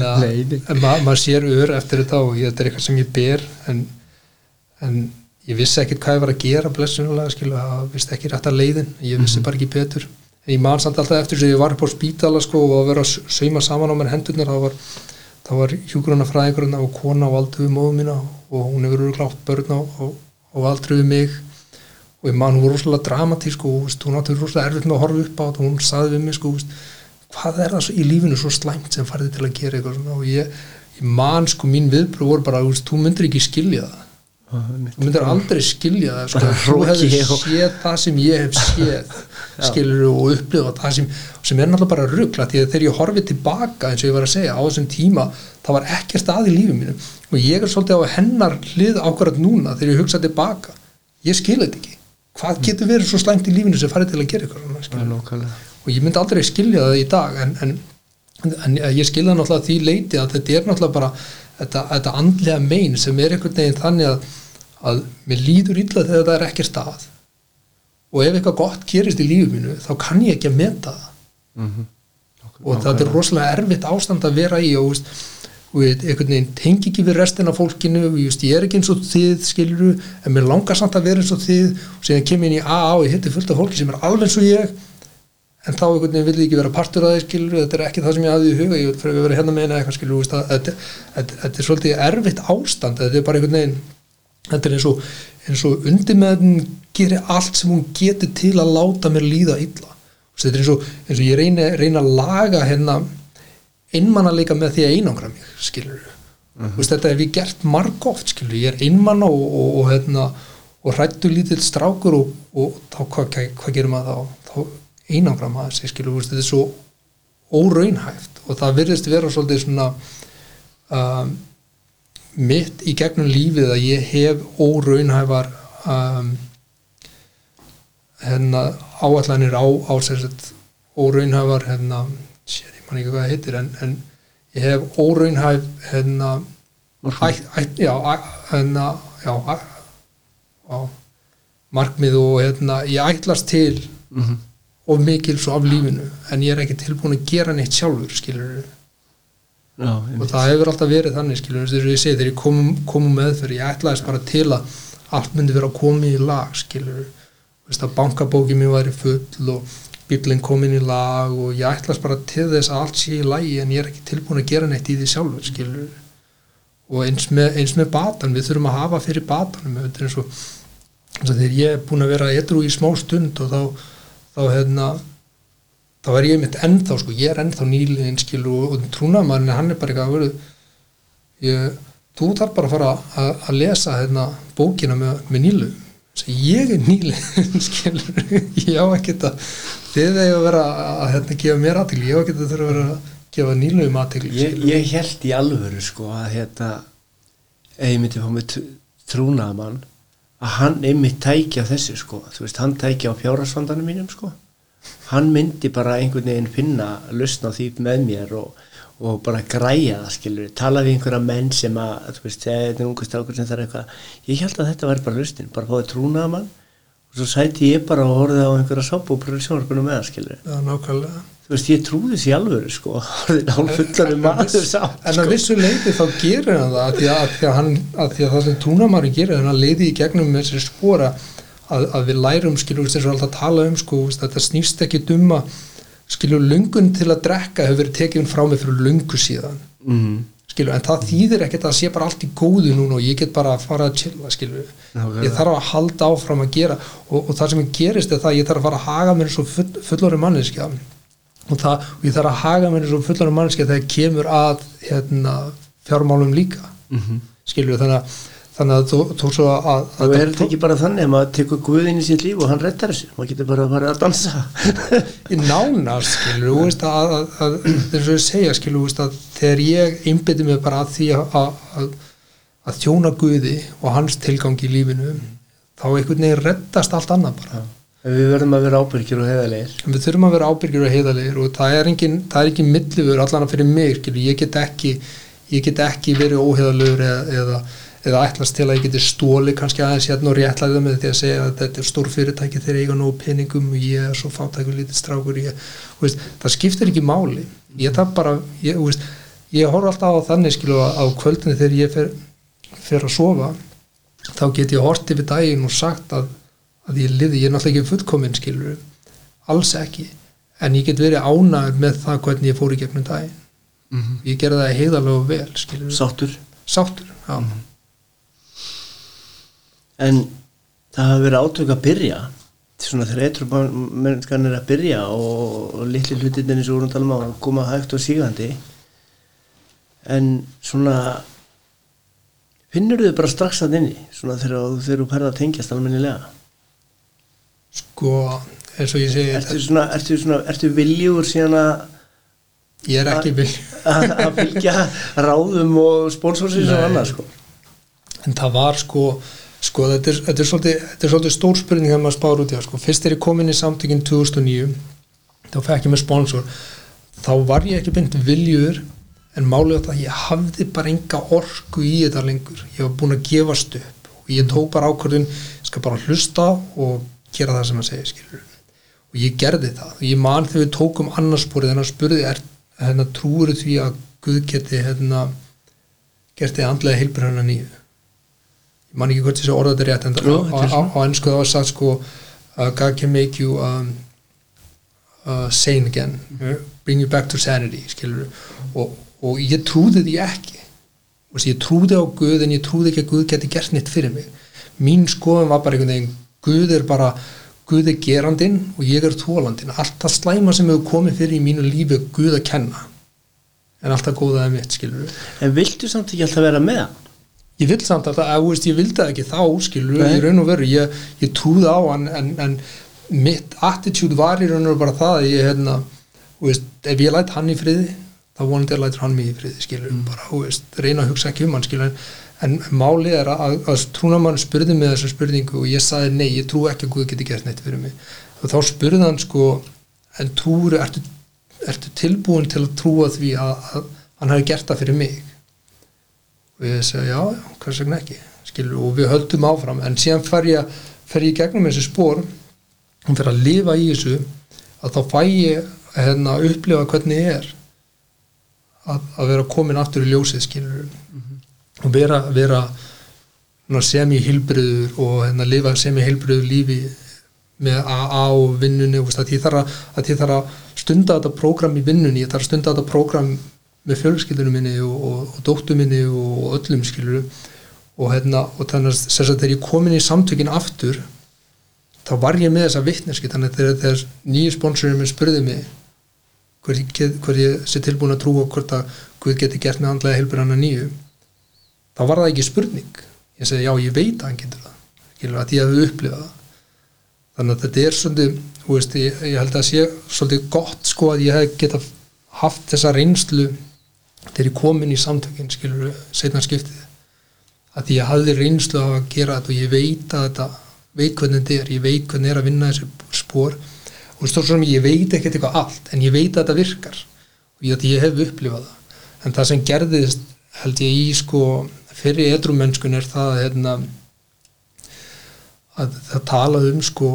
Nei, nei. en ma maður sér ör eftir þetta og ég, þetta er eitthvað sem ég ber en, en ég vissi ekkert hvað ég var að gera blessunulega, skilu, það vissi ekki rétt að leiðin. Ég vissi bara ekki betur. En ég man samt alltaf eftir þess að ég var upp á spítala sko, og að vera að sauma saman á mér hendurnar þá var, var hjúgruna fræðingurinn og kona á aldrei við móðu mína og hún hefur glátt börn á, á, á aldrei við mig. Og ég man hún var rosalega dramatísk og veist, hún átti rosalega erfitt með að horfa upp á þetta og hún saði við mig sko, veist, hvað er það svo, í lífinu svo slæmt sem farið til að gera eitthvað svona? Og ég, ég man sko mín viðbröð voru bara þú myndir ekki skilja það þú myndir aldrei skilja það sko, *laughs* þú hefur séð það sem ég hef séð *laughs* skilur og upplifa það sem, sem er náttúrulega bara ruggla þegar ég horfið tilbaka eins og ég var að segja á þessum tíma það var ekkert að í lífi mínu. Og ég er svolítið á hennar hlið ákvarðat núna þegar ég hugsa tilbaka. Ég skil þetta ekki. Hvað getur verið svo slæmt í lífinu sem farið til að gera eitthvað og ég myndi aldrei skilja það í dag en, en, en ég skilja náttúrulega því leiti að þetta er náttúrulega bara þetta, þetta andlega mein sem er einhvern veginn þannig að, að mér líður illa þegar það er ekki stað og ef eitthvað gott gerist í lífið mínu þá kann ég ekki að meta það. Mhm. og þetta er rosalega erfitt ástand að vera í og einhvern veginn tengi ekki við restina af fólkinu. Og ég, er ekki eins og þið skiluru en mér langar samt að vera eins og þið. Og síðan kem ég inn í AA og ég hitti fullt af fólki sem er alveg eins og ég. En þá einhvern veginn vil ég ekki vera partur af þeir skiluru þetta er ekki það sem ég hafði í huga. Ég vil vera hérna með eina eitthvað skiluru að, þetta er svolítið erfitt ástand. Þetta er bara einhvern veginn þetta er eins og, eins og undir með hún gerir allt sem hún getur til að láta mér líða illa. Þetta er eins og, eins og ég reyna, reyna að laga hérna einmannaleika með því að einangra mig skilur mm veist, þetta hef ég gert margóft skilur, ég er einmann og, og, og, hérna, og hrættu lítill strákur og, og þá hvað hva, hva gerir maður þá? Þá einangra maður sig skilur, þetta er svo óraunhæft og það virðist vera svolítið svona um, mitt í gegnum lífið að ég hef óraunhæfar um, hérna áallanir á, á sérsett óraunhæfar hérna, shit, ég man ekki hvað það heitir en, en ég hef óraunhæf hérna ætt, ætt, já, hérna já, já markmið og hérna ég ætlast til Mhm. of mikil svo af lífinu en ég er ekki tilbúin að gera neitt sjálfur skilur Já, og það hefur alltaf verið þannig skilur þess að ég segi þegar ég kom, kom með fyrir ég ætlaðist bara til að allt myndi vera komið í lag skilur veist að bankabóki mér væri full og bílinn komin í lag og ég ætlaðist bara til þess að allt sé í lagi en ég er ekki tilbúin að gera neitt í því sjálfur skilur og eins með, eins með batan við þurfum að hafa fyrir batanum þetta er eins og þegar ég er búin að vera edru í smá stund og þá þá hérna þá er ég mitt ennþá sko, ég er ennþá nýliðin skilu og, og trúnaðmaðurinn hann er bara eitthvað að vera ég, þú þarf bara að fara að, að lesa hérna, bókina með, með nýlu Svo ég er nýliðin *laughs* skilur ég á ekki þetta þið þegar að vera að hérna, gefa mér aðtil ég á ekki þetta þurfa að vera að gefa nýluðum aðtil ég, ég held í alvöru sko að hérna ef ég myndi fá mig trúnaðamann að hann einmitt tækja þessu sko þú veist, hann tækja á fjárasvandanum mínum sko hann myndi bara einhvern veginn finna lausna á því með mér og, og bara græja það skilur tala við einhverja menn sem að þú veist, þetta er ungu strákur sem þarf eitthvað. Ég held að þetta væri bara lausnin, bara fáið trúnaðamann og svo sæti ég bara og horfið á einhverja sápu og bröður sjónarspunum með það skilur Já, nákvæmlega. Þú veist, ég trúði þessi alvöru sko. *laughs* Orðin án fullar um maður samt En að vissu leiti þá gerir hann það að því að, að, því að, hann, að, því að það sem trúnaðmaður gerir hann að leiði í gegnum með þessari spora að, að við lærum skilur þess að alltaf tala um sko, þetta snýst ekki dumma skilur lungun til að drekka hefur verið tekið frá mig fyrir lungu síðan. Mm. skilur, en það þýðir ekkert að sé bara allt í góðu núna og ég get bara að fara að chilla skilur, Nákvæmlega. ég þarf að halda áfram að gera og, og það sem gerist er það að ég þarf að fara að haga mér svo full, fullori manneskja. Og, það, og ég þarf að haga mér svo fullori manneskja þegar kemur að hérna, fjármálum líka. Mm skilur, þannig að, þannig að þú, þú svo að, að er þetta ekki bara þannig að maður tekur Guðinn í sitt líf og hann rettar þessu maður getur bara að fara að dansa. Í nánast skilur þú veist að, að, að þess að ég segja skilur þú veist að þegar ég einbytti mig bara að því að, að, að þjóna Guði og hans tilgang í lífinu þá einhvern veginn reddast allt annað bara. En við verðum að vera ábyrgir og heðalegir en við þurfum að vera ábyrgjur og heiðalegir og það er engin, það er engin millifur allan að fyrir mig skilur ég get ekki ég get ekki verið óheðalegur eða, eða, eða ætlast til að ég geti stóli kannski aðeins hérna og réttlæða með því að segja að þetta er stór fyrirtæki þegar ég eiga nóg peningum og ég er svo fátækur lítið strákur ég, veist, það skiptir ekki máli. Ég þarf bara ég, veist, ég horf alltaf á þannig skilu á kvöldinu þegar ég fer, fer að sofa þá get ég hort yfir daginn og sagt að, að ég liði, ég er náttúrulega ekki fullkominn skilur alls ekki. En ég get verið ánægur með það hvernig ég fór í gegnum daginn. Mm ég gerði það heiðarlega og vel skilur Sáttur? Sáttur, En það hafa verið átök að byrja. Svona þegar eitthvað er að byrja og, og litli hlutinni eins og vorum að tala um að koma hægt og sígandi. En svona finnur þau bara strax að inni svona þegar þú- perða að tengjast almennilega? Sko eins og ég segi ertu svona, ertu svona, ertu viljúr síðan að ég er ekki vil að fylgja ráðum og sponsorsins og annað sko? En það var sko sko þetta er, þetta er, svolítið, þetta svolítið stór spurning þegar maður spár út í það sko. Fyrst er ég komin í samtökin 2009 þá fekk ég með sponsor. Þá var ég ekki beint viljur en málið það að ég hafði bara enga orku í þetta lengur. Ég var búin að gefast upp og ég tók bara ákvörðun ég skal bara hlusta og gera það sem að segja skilur og ég gerði það. Og ég man þegar við tókum annarsporið en hann spurði er hérna, trúur því að Guð geti hérna, gert þið andlega heilbröðuna nýju ég man ekki hvort þessi orða þetta er rétt en á, ennsku það var sagt sko uh, God can make you um, uh, sane again. Bring you back to sanity og, og ég trúði því ekki. Og ég trúði á Guð en ég trúði ekki að Guð geti gert neitt fyrir mig. Mín skoðum var bara einhvern veginn Guð er bara, Guð er gerandinn og ég er tólandinn, allt það slæma sem hefur komið fyrir í mínu lífi Guð að kenna. En allt það góða er mitt, skilur En viltu samt ekki alltaf vera með hann? Ég vil samt að það, að, veist, ég vildi það ekki þá skilur Nei. í raun og veru, ég, ég trúði á hann en, en mitt attitude var í raun og veru bara það að ég hérna, veist, ef ég læt hann í friði þá vonandi að lætur hann mig í friði skilur, bara, þú veist, reyna að hugsa ekki um hann skilur, en, en málið er að, að trúnamann spurði mig þessa spurningu og ég sagði nei, ég trú ekki að Guð geti gert neitt fyrir mig. Og þá spurði hann sko en trúur, ertu, ertu tilbúin til að trúa því að, að hann hafi gert það fyrir mig og ég segi já, já, hvers vegna ekki? Skilur, og við höldum áfram. En síðan fer ég, fer ég gegnum þessi spór og fer að lifa í þessu að þá fæ ég hérna, að upplifa hvernig ég er. Að, að vera komin aftur í ljósið skilur. Og vera, vera sem í hilbriður og hérna, lifa sem í hilbriður lífi með AA og vinnunni. Og veist, að ég þarf að, að, ég þarf að stunda þetta prógram í vinnunni, ég þarf að stunda þetta prógram með fjölskyldunum minni og, og, og dóttu minni og öllum skilur og hérna og þannig að þess að þegar ég komin í samtökin aftur þá var ég með þessa vittneski þannig að þegar, þegar nýju sponsorinn minn spurði mig hver hver ég sé tilbúin að trúa hvort að Guð geti gert með andlega helbur hann að nýju þá var það ekki spurning. Ég segi já ég veit að hann getur það skilur að ég hefði upplifað það. Þannig að þetta er svolítið veist, ég, ég held að sé svolítið gott sko að ég hef geta haft þessa reynslu þegar ég kom inn í samtökin skilur setna skiptið að ég hafði reynslu á að gera þetta og ég veit að þetta veit hvernig þetta er, ég veit hvernig er að vinna þessi spór og stór sem ég veit ekkert eitthvað allt en ég veit að þetta virkar og ég, ég hef upplifað það. En það sem gerðist held ég í sko fyrir edrumennskun er það hérna, að það talað um sko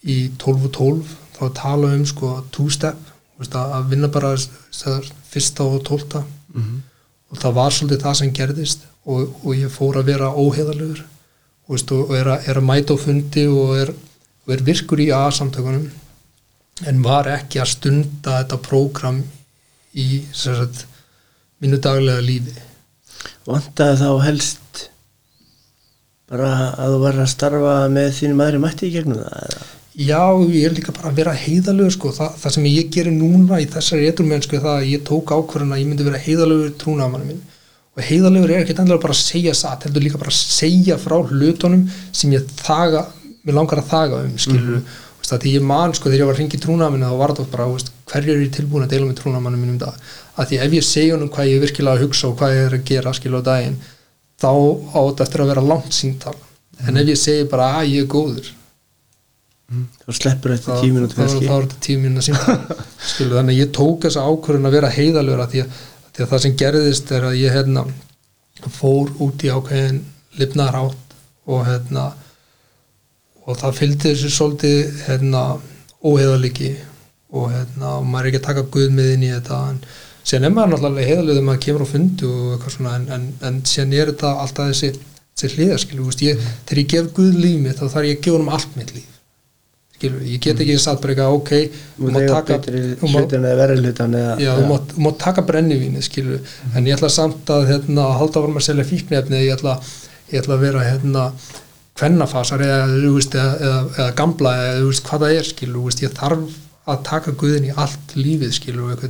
í 12 og 12 þá talað um sko two step veist, að vinna bara fyrsta og tólta mm -hmm. og það var svolítið það sem gerðist. Og, og ég fór að vera óheðalögur og, veist, og er, að, er að mæta á fundi og er, og er virkur í A-samtökunum. En var ekki að stunda þetta prógram í sagt, mínu daglega lífi. Vantaði þá helst bara að þú var að starfa með þínum aðri mætti í gegnum það eða? Já, ég er líka bara að vera heiðalögur sko. Þa, það sem ég gerir núna í þessari eitthulmennsku er það að ég tók ákvörðan að ég myndi vera heiðalögur trúnamann minn. Og heiðalögur er ekki endilega bara að segja satt, heldur líka bara að segja frá hlutunum sem ég þaga, mér langar að þaga um, skilur mm -hmm. veist, því ég man, sko, þegar ég var að ringa í trúnamann þá var það bara, veist, hverju er ég tilbúin að deila með trúnamannum mínum það, að því ef ég segja honum hvað ég virkilega að hugsa og hvað ég er að gera, skilur á daginn, þá á þetta eftir að vera langt síntal, en ef ég segi bara að ég er góður þá sleppur þetta tíu mínúti þá er þetta tíu mínúti símtal *laughs* þannig að ég tók þessa ákvörðun að vera heiðalögur því því að það sem gerðist er að ég hérna, fór út í ákveðin lifnar átt og hérna og það fylgdi þessu svolítið hérna óheðaliki og hérna og maður er ekki að taka guð með inn í þetta en síðan er maður náttúrulega heiðalög þegar maður kemur á fundu og eitthvað svona en, en, en síðan er þetta alltaf þessi, þessi hliðaskil þegar ég gef guð líf mitt þá þarf ég að gefa um allt mitt líf ég get ekki satt bara eitthvað ok, þú mátt taka hlutin eða verið já, þú mátt taka brennivíni skilur, mm. en ég ætla samt að hérna, halda varum að selja fíknefni ég ætla, ég ætla að vera hérna kvennafasar eða, eða, eða, eða gamla eða veist, hvað það er skilur, veist, ég þarf að taka guðin í allt lífið skilur og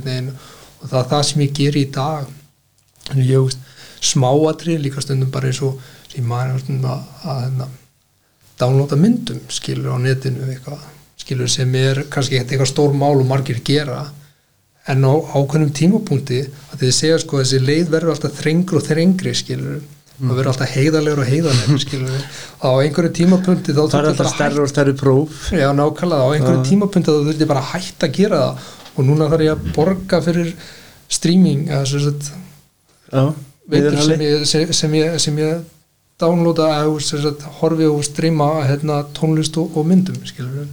það er það sem ég ger í dag. En ég veist smáatri líka stundum bara eins og sem maður að, að, að downloada myndum skilur á netinu eitthvað skilur sem er kannski eitthvað stór mál og margir gera en á ákveðnum tímapunkti að þið segja sko að þessi leið verður alltaf þrengri og þrengri skilur mm. það verður alltaf heiðalegur og heiðalegur skilur. Á einhverju tímapunkti þá er alltaf stærri og stærri próf. Já nákvæmlega á einhverju tímapunkti þá þurfti bara að hætta að gera það. Og núna þarf ég að borga fyrir streaming veitur sem sem, sem ég, sem ég downloada horfi og streyma hérna, tónlist og, og myndum skilur.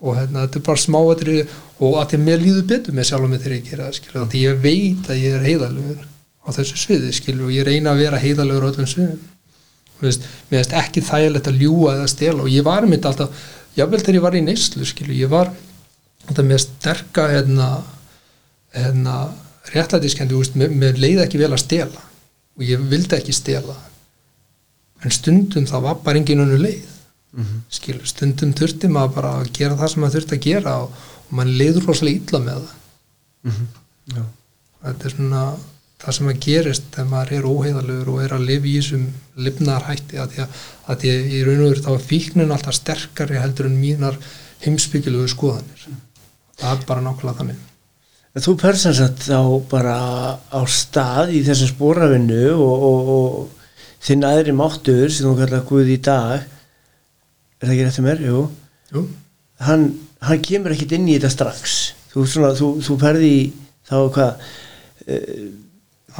og hérna, þetta er bara smáatri og að að mér líður betur með sjálf með þegar ég gera það því ég veit að ég er heiðalögur á þessu sviði skilur, og ég reyna að vera heiðalögur á öllum sviðum mér veist ekki þægilegt að ljúa eða stela og ég var mitt alltaf jável þegar ég var í neyslu ég var alltaf með sterka hérna, hérna réttlætiskendi, mér leiði ekki vel að stela og ég vildi ekki stela en stundum það var bara engin önnu leið Mhm. skilur, stundum þurfti maður bara að gera það sem maður þurfti að gera og, og mann leiður rosalega illa með það Mhm. Já. þetta er svona það sem að gerist þegar maður er óheiðalegur og er að lifa í þessum lifnar hætti að því að, að í raun og veru þá er fíknin alltaf sterkari heldur en mínar heimsbyggilegu skoðanir það er bara nákvæmlega þannig En þú persans að þá bara á stað í þessum spóravinnu og, og, og þinn aðri máttur sem þú kallar Guð í dag er það ekki rétt um mér? Jú. Jú, Hann, hann kemur ekkit inn í þetta strax. Þú, svona, þú, þú ferði í þá hvað uh,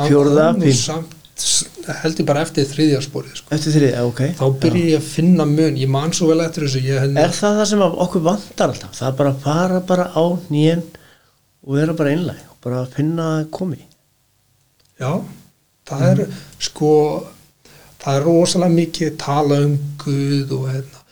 fjórða var nú fimm- samt held ég bara eftir þriðja spórið sko. eftir þrið, ok. Þá byrja ég að finna mun. Ég man svo vel eftir þessu. Hérna, Er það það sem okkur vantar alltaf? Það er bara að fara bara á nýjen og vera bara einlæg og bara finna komi. Já, það er sko það er rosalega mikið tala um Guð og hérna,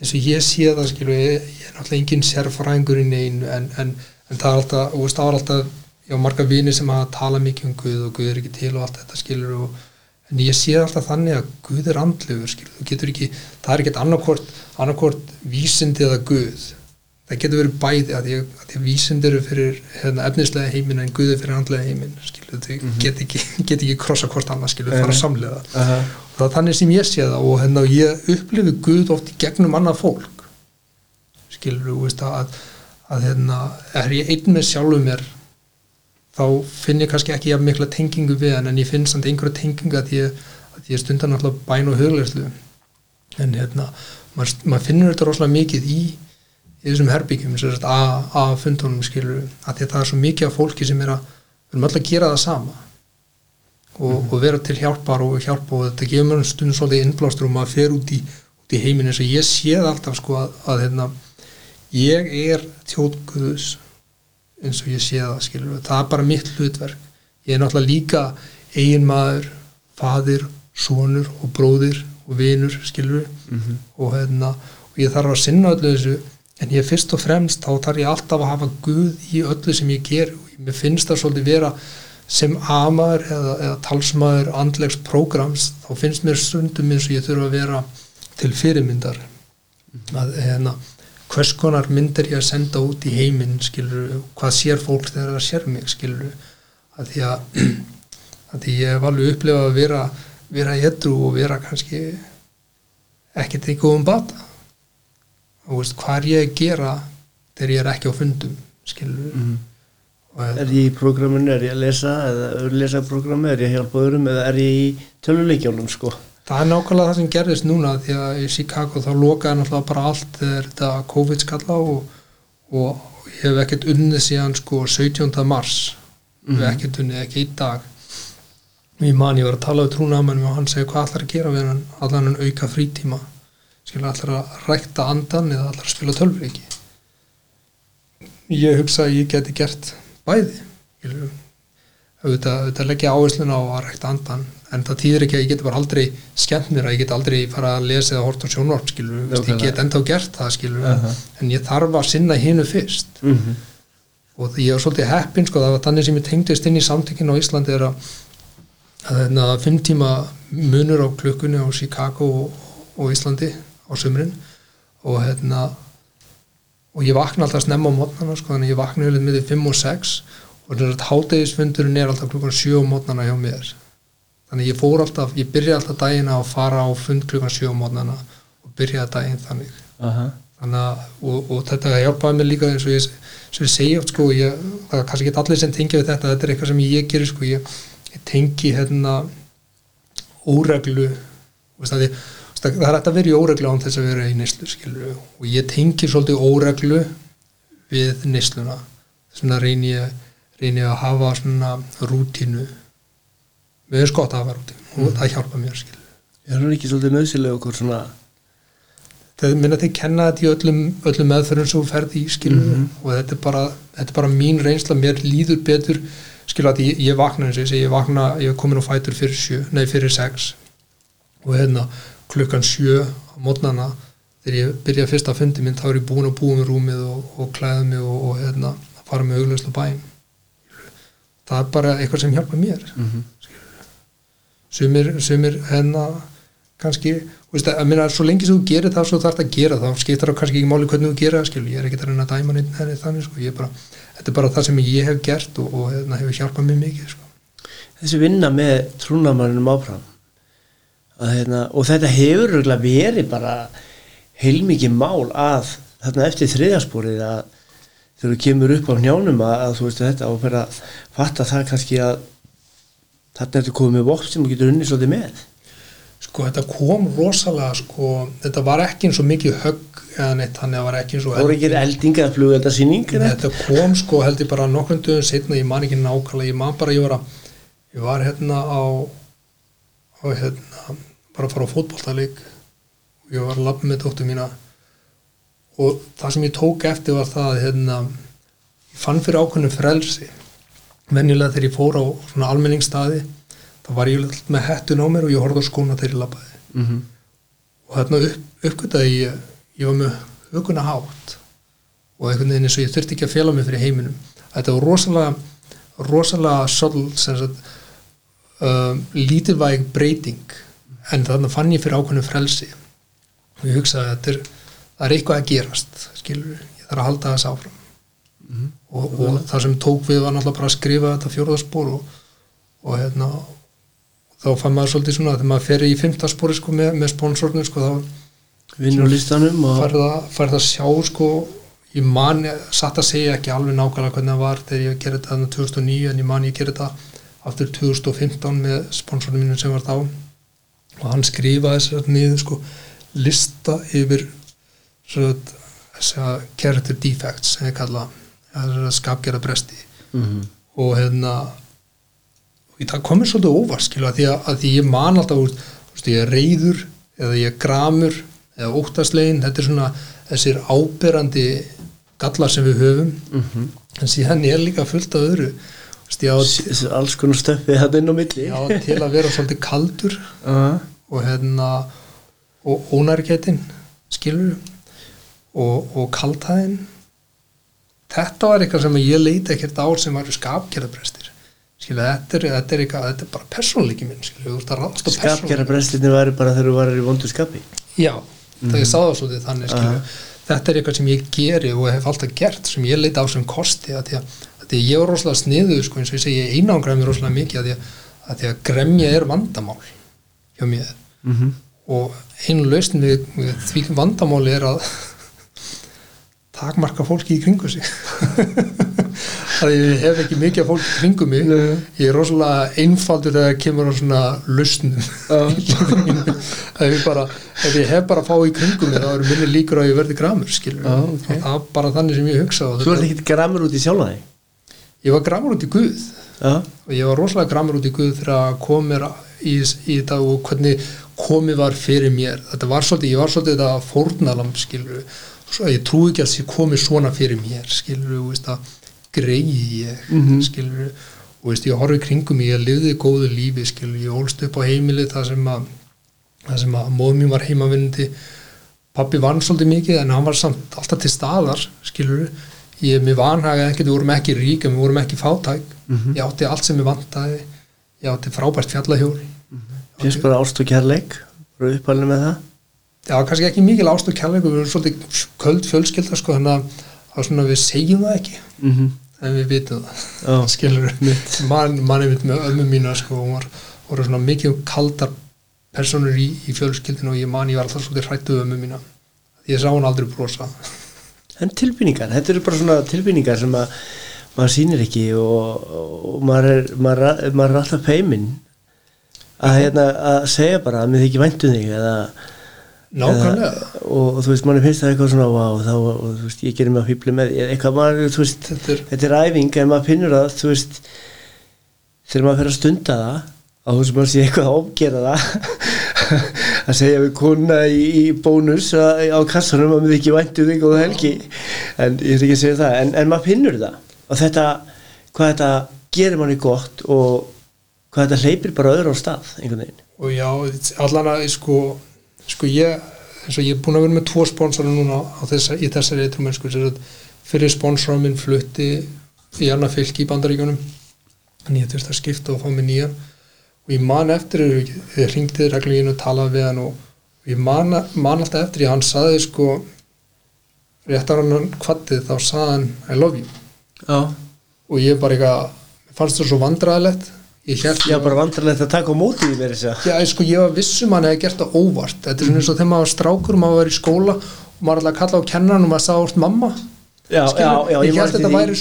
eins og ég sé það skilur, ég, ég er náttúrulega engin sérfræðingur í neinu en, en, en það er alltaf, og það er alltaf ég á marga vini sem að tala mikið um Guð og Guð er ekki til og allt þetta skilur og, en ég sé það alltaf þannig að Guð er andlegur skilur, þú getur ekki, það er ekkert annarkvort, annarkvort vísindi eða Guð. Það getur verið bæði að ég, að ég vísind eru fyrir hérna, efnislega heiminn en Guði fyrir andlega heiminn skilur, þau get ekki, *laughs* get ekki krossa hvort annað skilur, Nei, fara nei. samlega uh -huh. Það þannig sem ég sé það og hérna, ég upplifi Guð oft í gegnum annað fólk. Skilur þú veist að, að hérna, er ég einn með sjálfu mér þá finn ég kannski ekki mikla tengingu við hann en ég finn samt einhverja tengingu að ég, að ég stundar náttúrulega bæn og huglegslu en hérna maður, maður finnur þetta rosalega mikið í í þessum herbyggjum sagt, að, fundunum skilur að það er svo mikið af fólki sem er að við erum öll að gera það sama og, og vera til hjálpar og hjálpa og þetta gefur mér stundum svolítið innblástur og maður fer út í, út í heiminn eins og ég sé það alltaf sko að, að hérna, ég er tjóðguðus eins og ég sé það skilur það er bara mitt hlutverk. Ég er náttúrulega líka eiginmaður fadir, sonur og bróðir og vinur skilur og, hérna, og ég þarf að sinna öllu þessu en ég fyrst og fremst þá þarf ég alltaf að hafa Guð í öllu sem ég ger og mér finnst það svolítið vera sem amaður eða, eða talsmaður andlegs prógrams þá finnst mér stundum eins og ég þurfa að vera til fyrirmyndar. Að hérna hvers konar myndir ég að senda út í heiminn skilur, hvað sér fólk þegar það sér mig skilur, að því að *clears throat* að því ég hef alveg upplifað að vera vera edru og vera kannski ekkert í góðum bata. Og veist hvað er ég að gera þegar ég er ekki á fundum skilur Mhm. Er ég í prógraminu, er ég að lesa eða lesa prógrami, er ég að hjálpa öðrum eða er ég í töluleikjónum sko það er nákvæmlega það sem gerðist núna því að í Chicago þá lokaði náttúrulega bara allt þegar þetta COVID skalla og, og ég hef ekkert unnið síðan sko 17. mars mm Mhm. ekkert unnið, ekki í dag ég man, ég var að tala við trúnaðamenn og hann segi hvað allar að gera við hann allar hann auka frítíma skilur allar að rækta andan eða allar að spila tölvleiki ég hugsa að ég geti gert bæði auðvitað, auðvitað leggja áherslun á að rækta andan en það týðir ekki að ég geti bara aldrei skemmt mér að ég get aldrei fara að lesa eða horta á sjónvarp skilur, Vist, ég get enda gert það skilur Aha. en ég þarf að sinna hinu fyrst. Mm -hmm. og ég var svolítið heppin sko, það var þannig sem ég tengdist inn í samtökinu á Íslandi er að, að hérna, fimm tíma munur á klukkunni á Chicago og, og Íslandi á sumrin. Og hérna og ég vakna alltaf snemma á mótnana sko, þannig að ég vakna yfirleitt með því 5 og 6 og þannig að hátegisfundurinn er alltaf klukkan 7 á mótnana hjá mér þannig að ég fór alltaf, ég byrja alltaf dagina að fara á fund klukkan 7 á mótnana og byrja daginn þannig Aha. þannig að, og, og þetta hjálpaði mér líka eins og ég, ég oft sko, ég, það er kannski ekki allir sem tengja við þetta þetta er eitthvað sem ég gerir sko, ég, ég tengi hérna óreglu veist, að ég, veist, að það er hægt að vera í óreglu án þess að vera í skilur, og ég tengi svolítið óreglu við neysluna. Svona reyni ég, reyni ég að hafa svona rútínu. Við erum skott að hafa rútínu og það hjálpa mér skilur Er hann ekki svolítið möðsileg okkur svona þeir minna þeir kenna þetta í öllum, öllum meðferðum sem þú ferði í skilur Mhm. og þetta er, bara, þetta er bara mín reynsla. Mér líður betur skilur að ég, ég vakna eins og ég vakna, ég er komin á fætur fyrir sjö nei fyrir sex. Og hérna klukkan sjö á mótnana þegar ég byrja fyrsta fundi minn þá er ég búin að búa með rúmið og, og klæða mig og, og hérna fara með auglöslu bæn það er bara eitthvað sem hjálpa mér mm -hmm. sumir, sumir hérna kannski, veist að, að minna, svo lengi sem þú gerir það svo þarf það að gera það, skiptar á kannski ekki máli hvernig þú gera það, skil, ég er ekki að reyna að dæma neitt henni þannig, sko, ég er bara, þetta er bara það sem ég hef gert og, og hérna, hefur hjálpað mér mikið, sko. þessi vinna með trúnamannum áfram að, hérna, og þetta hefur verið bara heilmikið mál að þarna eftir þriðasporið að þegar þú kemur upp á njánum að, að þú veist þetta og fyrir að fatta það kannski að þarna ertu komið með vopn sem þú getur unni svolítið með. Sko þetta kom rosalega sko, þetta var ekki eins og mikið högg eða neitt, þannig að það var ekki eins og voru ekki eldinga eða flugeldasýning Þetta kom sko held ég bara nokkrum dögum setna, ég man ekki nákvæmlega, ég man bara ég var að, ég var hérna á á hérna bara að fara á fótboltaleik. Og ég var að labba með dóttu mína. Og það sem ég tók eftir var það að hérna, ég fann fyrir ákveðnum frelsi. Venjulega þegar ég fór á svona almenningsstaði þá var ég með hettun á mér og ég horfði á skóna þegar ég labbaði. Mm -hmm. og þarna upp, uppgötaði ég ég var með huguna hátt og einhvern veginn eins og ég þurfti ekki að fjela mig fyrir heiminum. Þetta var rosalega rosalega sagt um, lítilvæg breyting en þannig fann ég fyrir ákveðnu frelsi. Og ég hugsaði að er, það er eitthvað að gerast skilur, ég þarf að halda þess áfram. Og, og það sem tók við var náttúrulega bara að skrifa þetta fjórðarspor og, og hérna þá fann maður svolítið svona þegar maður fer í fymtaspori sko með, með sponsornum sko þá Vinnulistanum og færð að, færð að sjá sko ég man, satt að segja ekki alveg nákvæmlega hvernig það var þegar ég gerði þetta þarna 2009 en ég man ég gerði þetta aftur 2015 með sponsornum mínum sem var þá og hann skrifaði sér niður sko lista yfir að character defects sem ég kalla það er skapgerða bresti mm -hmm. og hérna og það komur svolítið óvart skilu að því að, því ég man alltaf úr, ég er reyður eða ég er gramur eða óttaslegin, þetta er svona þessir áberandi gallar sem við höfum mm -hmm. en síðan er líka fullt af öðru Á, alls konar stöfið þetta inn á milli. Já, til að vera svolítið kaldur uh -huh. og hérna og ónærgætin skilur og, og kaldhæðin þetta var eitthvað sem ég leiti ekkert á sem var skapgerðabrestir skilur, þetta er, þetta er eitthvað þetta er bara persónleiki minn skilur, þú ert að persónleiki. Skapgerðabrestinni væri bara þegar þú varir í vondu skapi. Já, það ég sáða svolítið þannig skilur, þetta er eitthvað sem ég geri og hef alltaf gert sem ég leiti á sem kosti að því að, að ég var rosalega sniðu sko, eins og ég segi, ég einangraði mér rosalega mikið að því að, að því að gremja er vandamál hjá mér. Mm -hmm. og einu lausn við, við því vandamáli er að takmarka fólki í kringu sig. *laughs* Að ég hef ekki mikið fólki í kringu mig. Nei. ég er rosalega einfaldur þegar kemur á svona lausnum. Ef *laughs* ég bara ef ég hef bara að fá í kringu mig þá eru minni líkur að ég verði gramur skilur Já, ok. það er bara þannig sem ég hugsa Þú ert ekkit gramur út í sjálfa þig ég var gramur út í Guð. Já, og ég var rosalega gramur út í Guð þegar að kom mér í, í þetta og hvernig komið var fyrir mér. Þetta var svolítið, ég var svolítið þetta fórnalam skilur, ég trú ekki að það komið svona fyrir mér skilur, veist, að greiði ég Mhm. skilur, og veist, ég horfði í kringum ég lifði góðu lífi skilur, ég ólst upp á heimilið það sem að það sem að móð mín var heimavinnandi. Pappi vann svolítið mikið en hann var samt alltaf til staðar skilur, ég með vanhaga ekkert, við vorum ekki rík en við vorum ekki fátæk. Mhm. ég átti allt sem ég vantaði. Ég átti frábært fjallahjóli. Finnst bara ást og kærleik bara uppalinn með það? Já, kannski ekki mikil ást og kærleikur við erum svolítið köld fjölskylda sko, þannig að er við segjum það ekki. Mm -hmm. en við vitum það. *laughs* Skilur *laughs* man, manni mitt með ömmu mína sko, hún var, voru svona mikið kaldar personur í, í fjölskyldinu og ég man ég var alltaf svolítið hrættu ömmu mína. Ég sá hún aldrei brosa en tilbynningar, þetta eru bara svona tilbynningar sem að maður sýnir ekki og, og maður, er, maður, er- maður er alltaf feiminn að, hérna, að segja bara að mér þykir væntum þig eða, nákvæmlega. eða og, og þú veist, manni finnst það eitthvað svona wow, þá, og þú veist, ég gerir mig að fýbli með eitthvað maður, þú veist, Þetta er- þetta er æfing en maður finnur það, þú veist þegar maður fer að stunda það á þú sem maður sé eitthvað að ofgera það að segja við kona í, í bónus að, á kassanum að mér ekki væntu þig og helgi. En ég er ekki að segja það. En, en maður finnur það. Og þetta, hvað þetta gerir manni gott og hvað þetta hleypir bara öðru á stað einhvern veginn. Og já, allan að sko, sko ég eins og ég er búin að vera með tvo sponsora núna þessa, í þessari eitrum fyrir sponsora minn flutti í annað fylki í bandaríkjunum. En ég þurfti að skipta og fá mig nýjan og ég man eftir ég ringdi regluginu og talaði við hann og ég man, man alltaf eftir ég hann saði sko réttar hann kvattið þá saði hann I love you. Já, og ég bara eitthvað fannst það svo vandræðilegt ég held já bara vandrarlegt að taka á móti því mér þess að sko, ég var vissum hann hefði gert það óvart. Þetta er svona eins og þegar maður var strákur og maður var í skóla og maður alltaf að kalla á kennan og maður sagði orð mamma já, já, já, ég man eftir þetta væri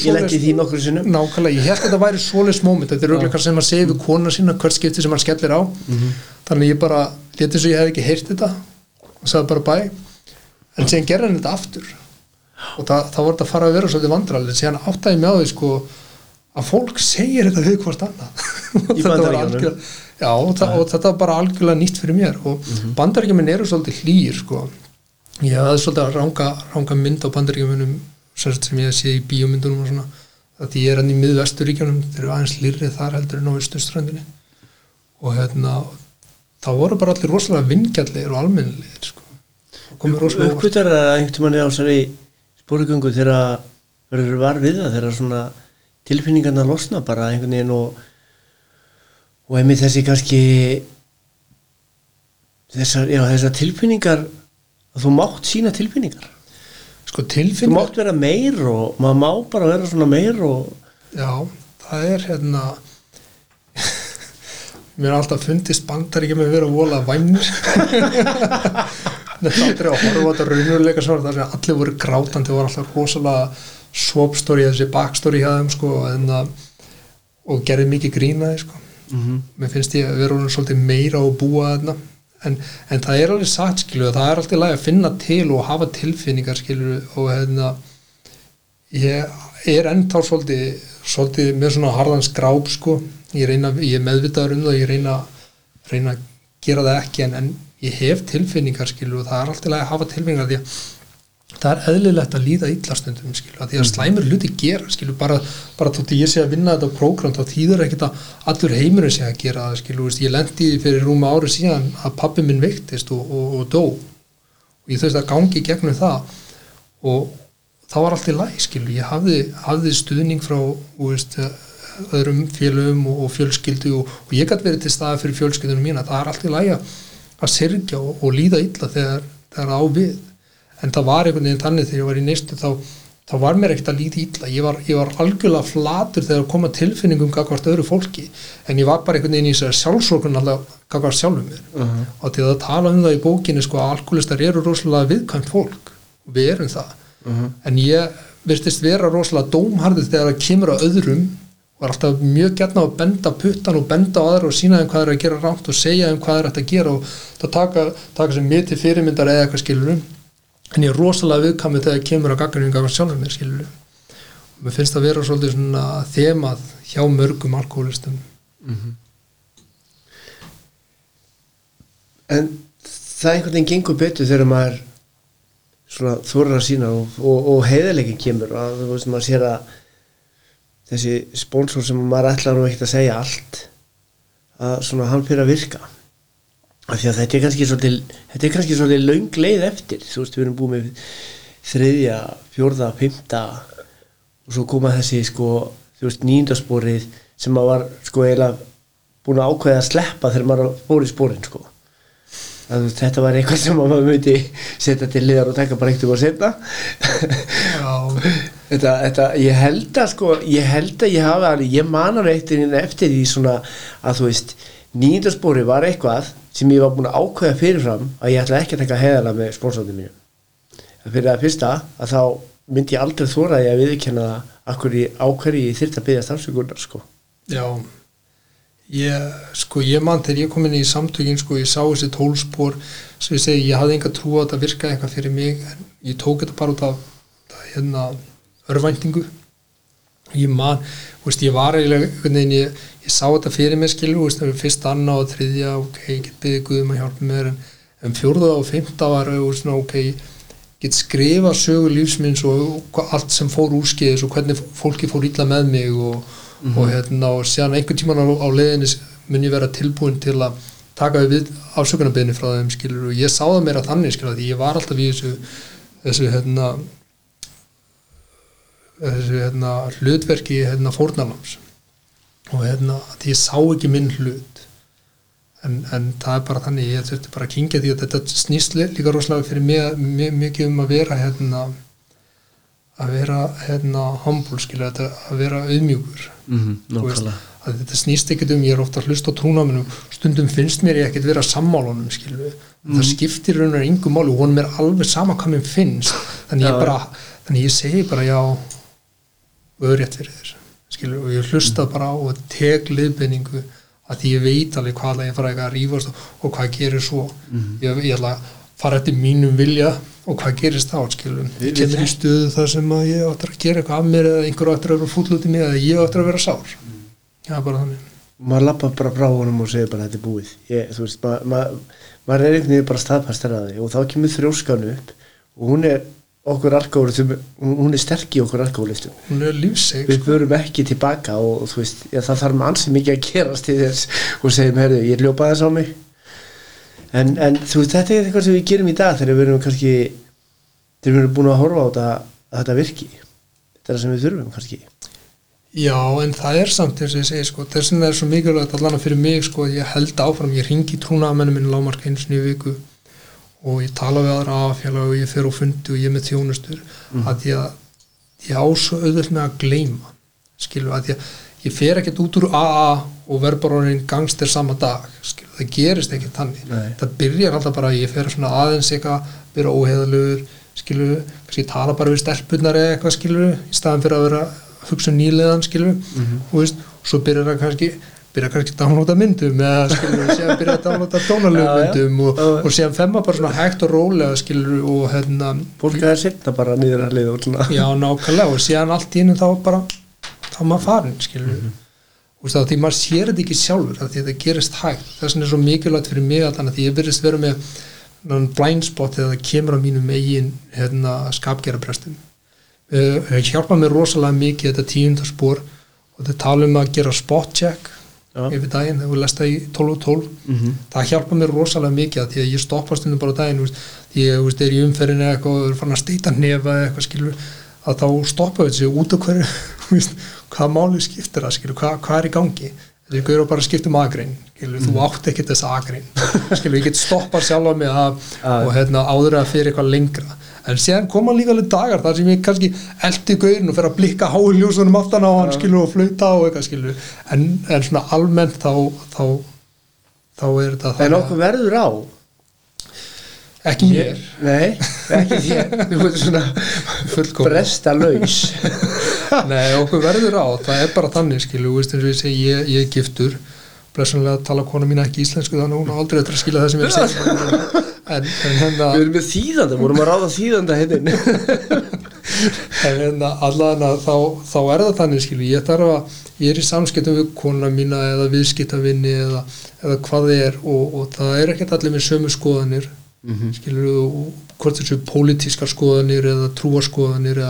sinnum nákvæmlega, ég held að þetta væri svoleiðs moment. Þetta er auðvitað sem maður segir við kona sína hvert skipti sem hann skellir á. Þannig að ég bara, letið svo ég hef ekki heyrt þetta og sagði bara bæ en síðan gerði hann þetta aftur. Og það, þá var þetta að fara að vera svolítið vandralið síðan áttaði mig á því sko að fólk segir þetta við hvort annað. Og *laughs* þetta var Bandaríkjunum? algjör- já, og, það, og þetta var bara algjörlega nýtt fyrir mér. Og mm -hmm. eru svolítið hlýr sko. Ég hafði svolítið að ranga, ranga mynd á bandaríkjumunum sem, ég sé í bíómyndunum og svona að ég er hann í miðvesturíkjunum þeir eru aðeins lýrið þar heldur en á austurströndinni. Og hérna þá voru bara allir rosalega vingjallir og almennilegir sko. uppbyttar að einhvern tímann er á þessari spórugöngu þegar verður var við það þegar svona tilfinningarna losna bara einhvern veginn og og einmitt þessi kannski þessar, já, þessar tilfinningar að þú mátt sína tilfinningar sko þú tilfinn mátt vera meir og maður má bara vera svona meir og já, það er hérna mér er alltaf fundist bandaríkja með að vera vola vænir. Þetta er aldrei að horfa þetta raunuleika sem var það sem allir voru grátandi og var alltaf rosalega swap-story þessi backstory hjá þeim sko að- og gerði mikið grínaði sko. Mm -hmm. mér finnst ég að vera svolítið meira og búa þarna en, en það er alveg satt skilju það er alltaf læg að finna til og hafa tilfinningar skilju og hérna ég er ennþá svolítið, svolítið með svona harðan skráp sko. Ég, reyna, ég er meðvitaður um það ég reyna, reyna að gera það ekki en, en ég hef tilfinningar skilju og það er alltaf læg að hafa tilfinningar því að það er eðlilegt að líða illa stundum skilju, að því að slæmur hluti gera skilju, bara, bara þótt ég sé að vinna þetta prógram þá þýður ekkert að allur heimurinn sé að gera það skilju, veist, ég lendi fyrir rúma ári síðan að pappi minn veiktist og, og, og dó. Og ég þurfti að gangi gegnum það. Og það var allt í læg skilju, ég hafði, hafði stuðning frá veist, öðrum félögum og, og fjölskyldu og, og ég gæti verið til staða fyrir fjölskyldunum mína, það er allt í læg að, að syrgja og, og líða illa þegar, það á við en það var einhvern veginn þannig þegar ég var í neistu þá, þá var mér ekkert að líti illa ég var, ég var algjörlega flatur þegar að koma tilfinningum gagvart öðru fólki en ég var bara einhvern veginn í þessari sjálfsókun alltaf gagvart sjálfum mér Uh -huh. og til að tala um það í bókinni sko að alkoholistar eru rosalega viðkvæmt fólk við erum það Mhm. en ég virtist vera rosalega dómharðið þegar það kemur að öðrum og er alltaf mjög gætna að benda puttan og benda á aðra og sína þeim hvað er að gera rámt og segja þeim hvað er að gera og það taka, taka sem mér til fyrirmyndar eða eitthvað skilurum en ég er rosalega viðkamið þegar kemur að gaggaringa af sjálfum mér skilur og mér finnst það vera svolítið svona þemað hjá mörgum alkoholistum en það einhvern veginn gengur betur þegar maður svona þorir að sína og, og, og heiðarleikin kemur og þú veist maður sér að þessi spónsor sem maður ætlar nú ekkert að segja allt að svona hann fyrir að virka. að þetta er kannski svolítið þetta er kannski svolítið löng leið eftir. Þú veist við erum búið með þriðja, fjórða, fymta og svo koma þessi sko þú veist nýjundasporið sem maður var sko eiginlega búin að ákveða að sleppa þegar maður fór í sporin sko. Að þetta var eitthvað sem maður myndi setja til liðar og taka bara eitt um að setja þetta, þetta, ég held að sko ég held að ég hafa ég manar eftir, eftir því svona að þú veist nýjundarspori var eitthvað sem ég var búin að ákveða fyrirfram að ég ætla ekki að taka heðala með spónsóndum mínu að fyrir að fyrsta að þá myndi ég aldrei þóra því að viðkenna ákveði ég þyrft að byggja stafsökunar sko. Já. Ég, sko ég mann þegar ég kom inn í samtökin sko ég sá þessi tólspor sem ég segi, ég hafði enga trú að þetta virka eitthvað fyrir mig en ég tók þetta bara út af, hérna örvæntingu ég man, veist, ég var eiginlega ég, ég sá þetta fyrir mig skilur, veist, fyrst annað og þriðja ok, ég get byggðið Guðum að hjálpa mér en, en fjórða og fymta var veist, ok, ég get skrifa sögu lífsminns og, allt sem fór úrskeiðis og hvernig fólki fór illa með mig og, og hérna, og séðan einhvern tíman á, á leiðinni mun ég vera tilbúin til að taka við ásökunarbeðni frá þeim skilur og ég sá það meira þannig skilur því ég var alltaf í þessu þessu hérna þessu hérna hlutverki hérna fórnalams og hérna ég sá ekki minn hlut. En, en það er bara þannig ég þurfti bara að kingja því að þetta snýst líka rosalega fyrir mig, mig mikið um að vera hérna að vera hérna humble skilja að vera auðmjúkur. Mm Þú veist, að þetta snýst ekkert um, ég er ofta að hlusta á trúnaminum stundum finnst mér ég ekkert vera sammálunum skilju, það skiptir raun og yngum máli og honum er alveg sama hvað mér finnst. Þannig Já. ég bara, þannig ég segi bara já öðrétt fyrir þér skilju, og ég hlusta bara á og tek liðbendingu að því ég veit alveg hvað það ég fara eitthvað að rífast og, og hvað gerir svo. Ég, ég ætla að fara eftir mínum vilja og hvað gerist þá Við- við kemur í stöðu þar sem að ég áttur að gera eitthvað af mér eða einhver áttur að vera fúll út í mig eða ég áttur að vera sár. Já, bara þannig. maður lappa bara frá honum og segir bara þetta er búið. Ég, þú veist, maður ma, maður er einhvern veginn bara staðpastar að því og þá kemur þrjóskan upp og hún er okkur alkoholistum, hún er sterk í okkur alkoholistum Hún er lífseg, við börum ekki tilbaka og, þú veist, já, það þarf með ansið mikið að gerast til þess. Og segjum, herðu, ég ljópa þess á mig. En, en þú veist, þetta er eitthvað sem við gerum í dag þegar við erum kannski þegar við erum búin að horfa á þetta að þetta virki. Þetta er það sem við þurfum kannski. Já, en það er samt eins og ég segi, sko, þess vegna er svo mikilvægt allan að fyrir mig, sko, ég held áfram, ég ringi trúnaðamennu og ég tala við aðra affélag og ég fer á fundi og ég er með þjónustur að ég, ég á svo auðvöld með að gleyma, skilur, að ég, ég fer ekkert út úr AA og verð bara orðin gangster sama dag, skilur, það gerist ekkert þannig, það byrjar alltaf bara, að ég fer svona aðeins eitthvað, byrja óheðalugur, skilur, kannski tala bara við stelpunar eða eitthvað, skilur, í staðan fyrir að vera hugsa um nýleðan, skilur, og veist, svo byrjar það kannski byrja kannski að downloada myndum eða skilur við síðan byrja að downloada *laughs* Já, tónalegu já. myndum og, og síðan femma bara svona hægt og rólega skilur og hérna fólk að það setna bara niður að liða og svona. Já nákvæmlega og síðan allt í hennu þá bara þá maður farin skilur Mhm. og veist, það, því maður sér þetta ekki sjálfur því þetta gerist hægt. Þess vegna er svo mikilvægt fyrir mig að því ég byrjast vera með blind spot þegar það kemur á mínum eigin hérna, skapgeraprestum uh, hjálpa mér rosalega mikið þetta tíundarspor og þetta tala um að gera spot check Já. yfir daginn þegar við lesta í 12 og 12 Mhm. það hjálpa mér rosalega mikið að því að ég stoppa stundum bara á daginn veist, því ég þú veist, er í umferðinu eitthvað og er farin að steita nefa eitthvað skilur að þá stoppa við þessu út af hverju *laughs* veist, hvað máli skiptir það skilur, hvað, hvað er í gangi? Ég að bara skipta um agrein skilur, þú átt ekki þessa agrein skilur, ég get stoppað sjálfa mig að, *laughs* og hérna, áður að fyrir eitthvað lengra en síðan koma líka alveg dagar þar sem ég kannski eldi gaurin og fer að blikka hái ljósunum aftan á hann skilur og flauta á eitthvað skilur. En, en svona almennt þá þá, þá er þetta en þannig að- okkur verður á. Ekki mér. Nei, ekki þér. *laughs* Þú veist svona fullkomlega bresta laus *laughs* Nei, okkur verður á, það er bara þannig skilu, veist, eins og ég segi, ég, ég er giftur. Blessanlega tala kona mín ekki íslensku þannig að hún á aldrei eftir að skila það sem ég er að segja *laughs* en, en hérna við erum með þýðanda, vorum að ráða þýðanda hérna *laughs* en hérna allan að þá, þá er það þannig skilu, ég þarf að ég er í samskiptum við kona mína eða viðskiptavinni eða, eða hvað það er og, og það er ekkert allir með sömu skoðanir Mhm. skilur og hvort þessu pólitískar skoðanir eða trúarskoðanir eða,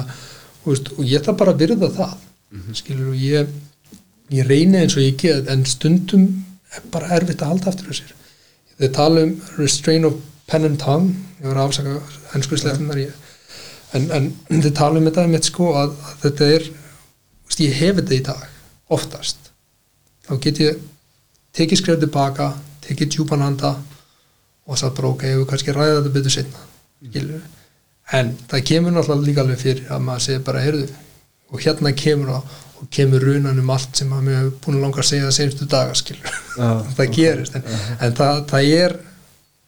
og, veist, og ég þarf bara að virða það skilur og ég ég reyni eins og ég get en stundum er bara erfitt að halda aftur þessir þeir tala um restrain of pen and tongue ég var að afsaka ennsku slefnar ég en, en þeir tala um þetta mitt sko að, að þetta er veist, ég hef þetta í dag oftast. Þá get ég tekið skref tilbaka tekið djúpan handa og satt bara ok, ég vil kannski ræða þetta betur setna skilur en það kemur náttúrulega líka alveg fyrir að maður segir bara, heyrðu og hérna kemur það og kemur runan um allt sem að mér hefur búin að langa að segja það senstu daga skilur Já. *laughs* það gerist. en, en það, það er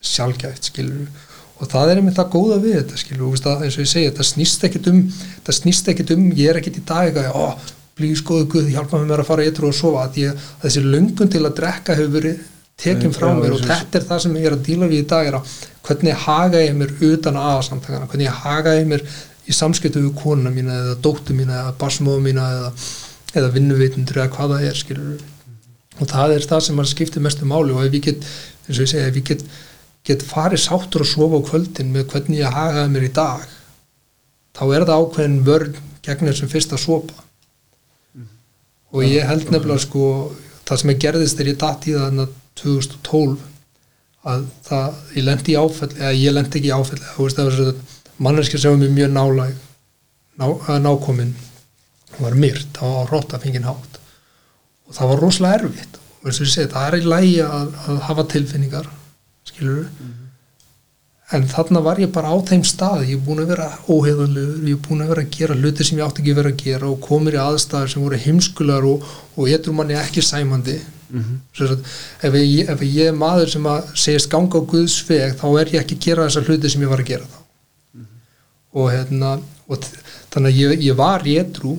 sjálfgæft skilur og það er einmitt það góða við þetta skilur það, eins og ég segi, það snýst ekkit um það snýst ekkit um, ég er ekkit í dag eitthvað, ó, blíð skoðu guð, hjálpa mér að fara eitthvað og sofa, að, ég, að þessi löngun til að drekka hefur verið tekin Nei, frá mér og þetta er það sem ég er að díla við í dag er að hvernig haga ég mér utan að samtakana, hvernig haga ég mér í samskiptu við konuna mína eða dóttu mína eða basmóðu mína eða, eða vinnuveitundur eða hvað það er skilur og það er það sem mann skiptir mestu máli og ef ég get, eins og ég segja, ef ég get, get farið sáttur að sofa á kvöldin með hvernig ég hagaði mér í dag þá er það ákveðin vörn gegn þessum fyrsta sopa. Og ég held nefnilega sko það sem ég gerðist þegar ég datt í það þarna 2012 að það, ég lendi í áfell eða ég lendi ekki í áfell eða, þú veist, það var svo manneskja sem var mér mjög nálæg ná, að nákomin hún var myrt á, á róttafingin hátt. Og það var rosalega erfitt og eins og ég segi, það er í lægi að, að hafa tilfinningar skilur en þarna var ég bara á þeim stað ég er búin að vera óheðalegur ég er búin að vera að gera hluti sem ég átti ekki að vera að gera og komir í aðstæður sem voru heimskular og, og etur manni ekki sæmandi mm -hmm. ef, ég, ef ég er maður sem að segist ganga á Guðs veg þá er ég ekki að gera þessa hluti sem ég var að gera þá mm -hmm. og hérna og þannig að ég, ég var í etrú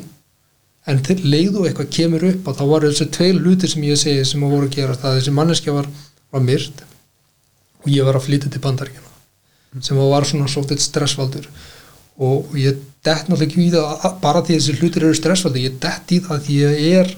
en til leiðu eitthvað kemur upp og þá var þessi tveil hluti sem ég segi sem að voru að gera það þessi manneskja var, var myrt og ég var að flytja til bandaríkjana sem var svona svolítið stressvaldur. Og ég dett náttúrulega ekki í það bara því að þessi hlutir eru stressvaldur ég dett í það því að ég er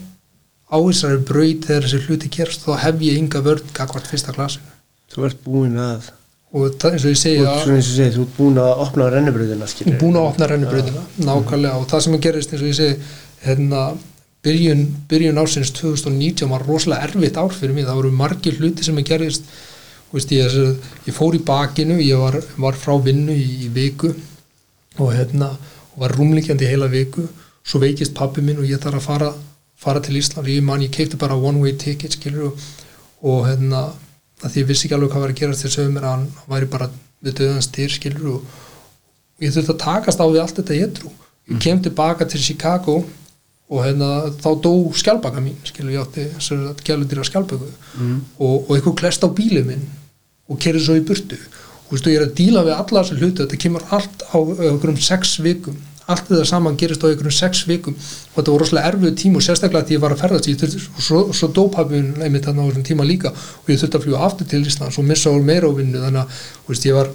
á þessari braut þegar þessi hluti gerst þá hef ég ynga vörd gagvart fyrsta klassinu Þú ert búin að og það eins og ég segja svona eins og segið, þú ert búin að opna rennubröðina skilur búin að opna rennubrautina nákvæmlega. Og það sem að gerist eins og ég segi hérna, byrjun, byrjun ásins 2019 var rosalega erfitt ár fyrir mig. Það voru margir hluti sem að gerist Veist, ég, ég fór í bakinu ég var, var frá vinnu í, í viku og hérna og var rúmlikjandi heila viku. Svo veikist pappi minn og ég þarf að fara, fara til Ísland ég man, ég keipti bara one way ticket skilur og, og hérna því ég vissi ekki alveg hvað var að gera mér að hann væri bara við döðans styr skilur og, ég þurfti að takast á við allt þetta ég trú ég kem tilbaka til Chicago og hérna þá dó skjálpaka mín skilur ég átti þess gæludýra skjálpaku mm. og, og eitthvað klest á bílið minn og kerið svo í burtu. Og þú veist, ég er að díla við alla þessu hlutu þetta kemur allt á einhverjum sex vikum. Allt þetta saman gerist á einhverjum sex vikum. Og þetta voru rosalega erfið tíma og sérstaklega því ég var að ferðast þurfti, og svo, svo dópafinn einmitt þarna á þessum tíma líka. Og ég þurfti að fljúa aftur til Íslands og missa úr meira á vinnu. Þannig að þú veist, ég var,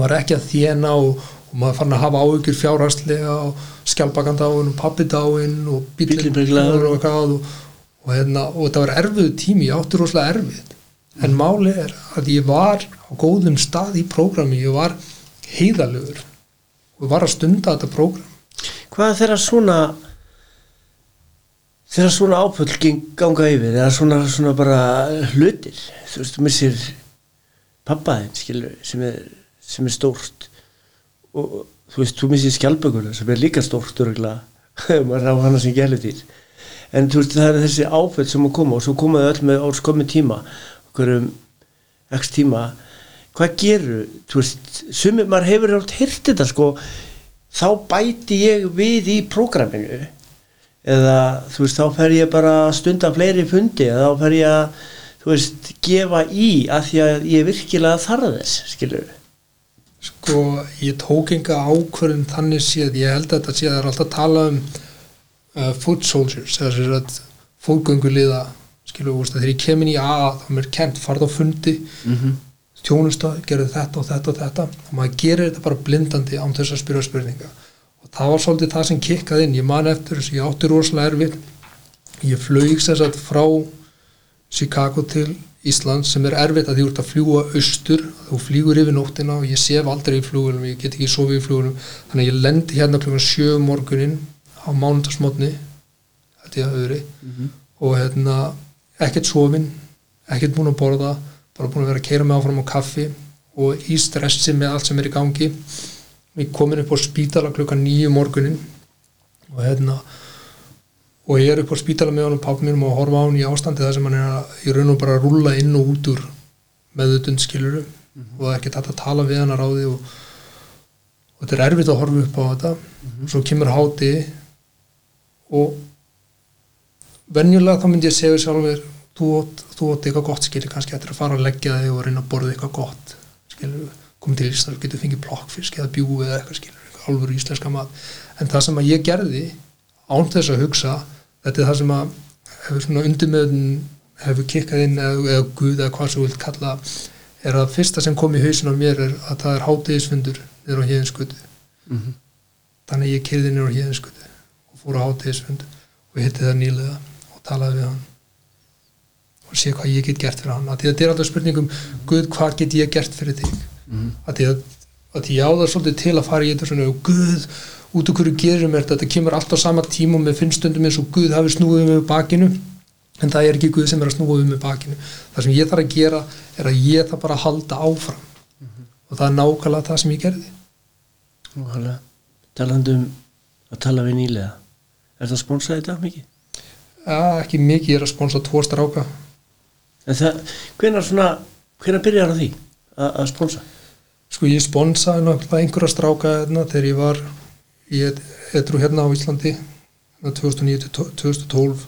var ekki að þjena og, og maður fann að hafa áhugjur fjárhastlega og skjálpakandáin og pappidáin og og, og, og, hérna, og þetta var erfið tími, ég átti rosalega erfið en máli er að ég var á góðum stað í prógrami, ég var heiðalegur og var að stunda þetta prógram. Hvað þeirra svona þeirra svona geng- ganga yfir? Eða svona, svona bara hlutir? Þú veist, þú missir pappaðinn, skilur, sem er sem er stórt. Og þú veist, þú missir skjálpökunar sem er líka stórt örgulega, *laughs* maður á hana sem gælu dýr en þú veist, það er þessi ápöll sem að koma og svo komaðu öll með árs komið tíma okkur um x tíma hvað gerur, þú veist sumir, maður hefur átt hýrt þetta sko þá bæti ég við í prógraminu. Eða þú veist, þá fer ég bara stunda fleiri fundi eða þá fer ég að þú veist, gefa í að því að ég virkilega þarf þess, skilur sko, ég tók enga ákvörðum þannig séð, ég held að þetta séð er alltaf að tala um uh, foot soldiers, sér að fótgönguliða, skilur veist, þegar ég kemin í A, þá er mér kent, farð á fundi mm -hmm. þjónusta, gerðu þetta og þetta og þetta. Og maður gerir þetta bara blindandi án þess að spyrja spurninga. Og það var svolítið það sem kikkaði inn, ég man eftir þess að ég átti rosalega erfið ég flög þess að frá Chicago til Ísland sem er erfitt að því út að fljúa austur, þú flýgur yfir nóttina og ég sef aldrei í flugulum, ég get ekki sofið í flugulum, þannig að ég lendi hérna klukkan sjö um morgunin á mánundagsmotni held ég að öðru og hérna ekkert sofin, ekkert búin að borða bara búin að vera að keira mig áfram á kaffi og í stressi með allt sem er í gangi. Við komin upp á spítala klukkan nýju morgunin og hérna og ég er upp á spítala með honum pappi mínum og horfa á hann í ástandi þar sem hann er að, í raun og bara að rúlla inn og út úr meðutund skiluru og það er ekki þetta að tala við hann að ráði og, og þetta er erfitt að horfa upp á þetta. Svo kemur háti og venjulega þá myndi ég segja sjálf mér þú átt eitthvað gott skilur kannski eftir að fara að leggja þig og reyna að borða eitthvað gott skilur, komið til Ísland getur fengið plokkfisk eða bjúi eða eitthvað skilur alvöru íslenska mat. En það sem að ég gerði án þess að hugsa þetta er það sem að hefur svona undirmeðun hefur kikkað inn eða, eða guð eða hvað sem þú vilt kalla er að fyrsta sem kom í hausin á mér er að það er hátegisfundur niður á héðinskutu Mm -hmm. þannig ég kyrði niður á héðinskutu og fór á hátegisfund og hitti það nýlega. og talaði við hann. Og sé hvað ég get gert fyrir hann. Að því að þetta er alltaf spurningum Guð, hvað get ég gert fyrir þig? Mhm. að því að, að ég á það svolítið til að fara í þetta svona og Guð, út hverju gerir mér þetta? Þetta kemur alltaf sama tíma og mér finnst stundum eins og Guð hafi snúið með bakinu. En það er ekki Guð sem er að snúa við með bakinu. Það sem ég þarf að gera er að ég þarf bara að halda áfram. Og það er nákvæmlega það sem ég gerði. Nákvæmlega. Talandi um að tala við nýlega. Er það sponsað þetta mikið? Ja, ekki mikið, ég er að sponsa tvo stráka. Það, svona hvenær byrjar á því að, að sponsa? Sko ég náttúrulega einhverja stráka hérna, þegar ég var í etru hérna á Íslandi hérna 2009-2012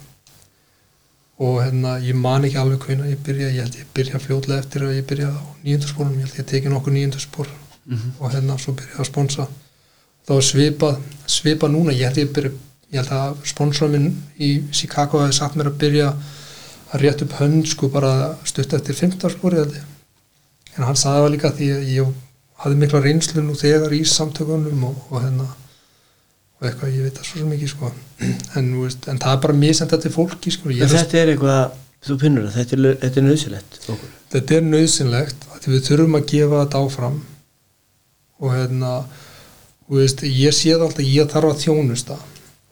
og hérna ég man ekki alveg hvena ég byrja, ég held ég byrja fljótlega eftir að ég byrja á nýjöndarspórum, ég held ég teki nokkur nýjöndarspór og hérna svo byrja að sponsa. Þá svipað, svipað núna ég held ég byrja, ég held að sponsorum minn í Chicago hefði sagt mér að byrja að rétt upp hönd sko bara stutt eftir 15 spóri held ég. En hann sagði það líka því að ég hafði mikla reynslu nú þegar í samtökunum og, og hérna og eitthvað, ég veit það svo ekki sko. *clears throat* En, veist, en það er bara misend til fólki sko. En þetta er eitthvað, þú pinnur það þetta er, þetta er nöðsilegt okkur. Þetta er nöðsynlegt að við þurfum að gefa þetta áfram. Og hérna veist, ég sé það alltaf ég þarf að þjónusta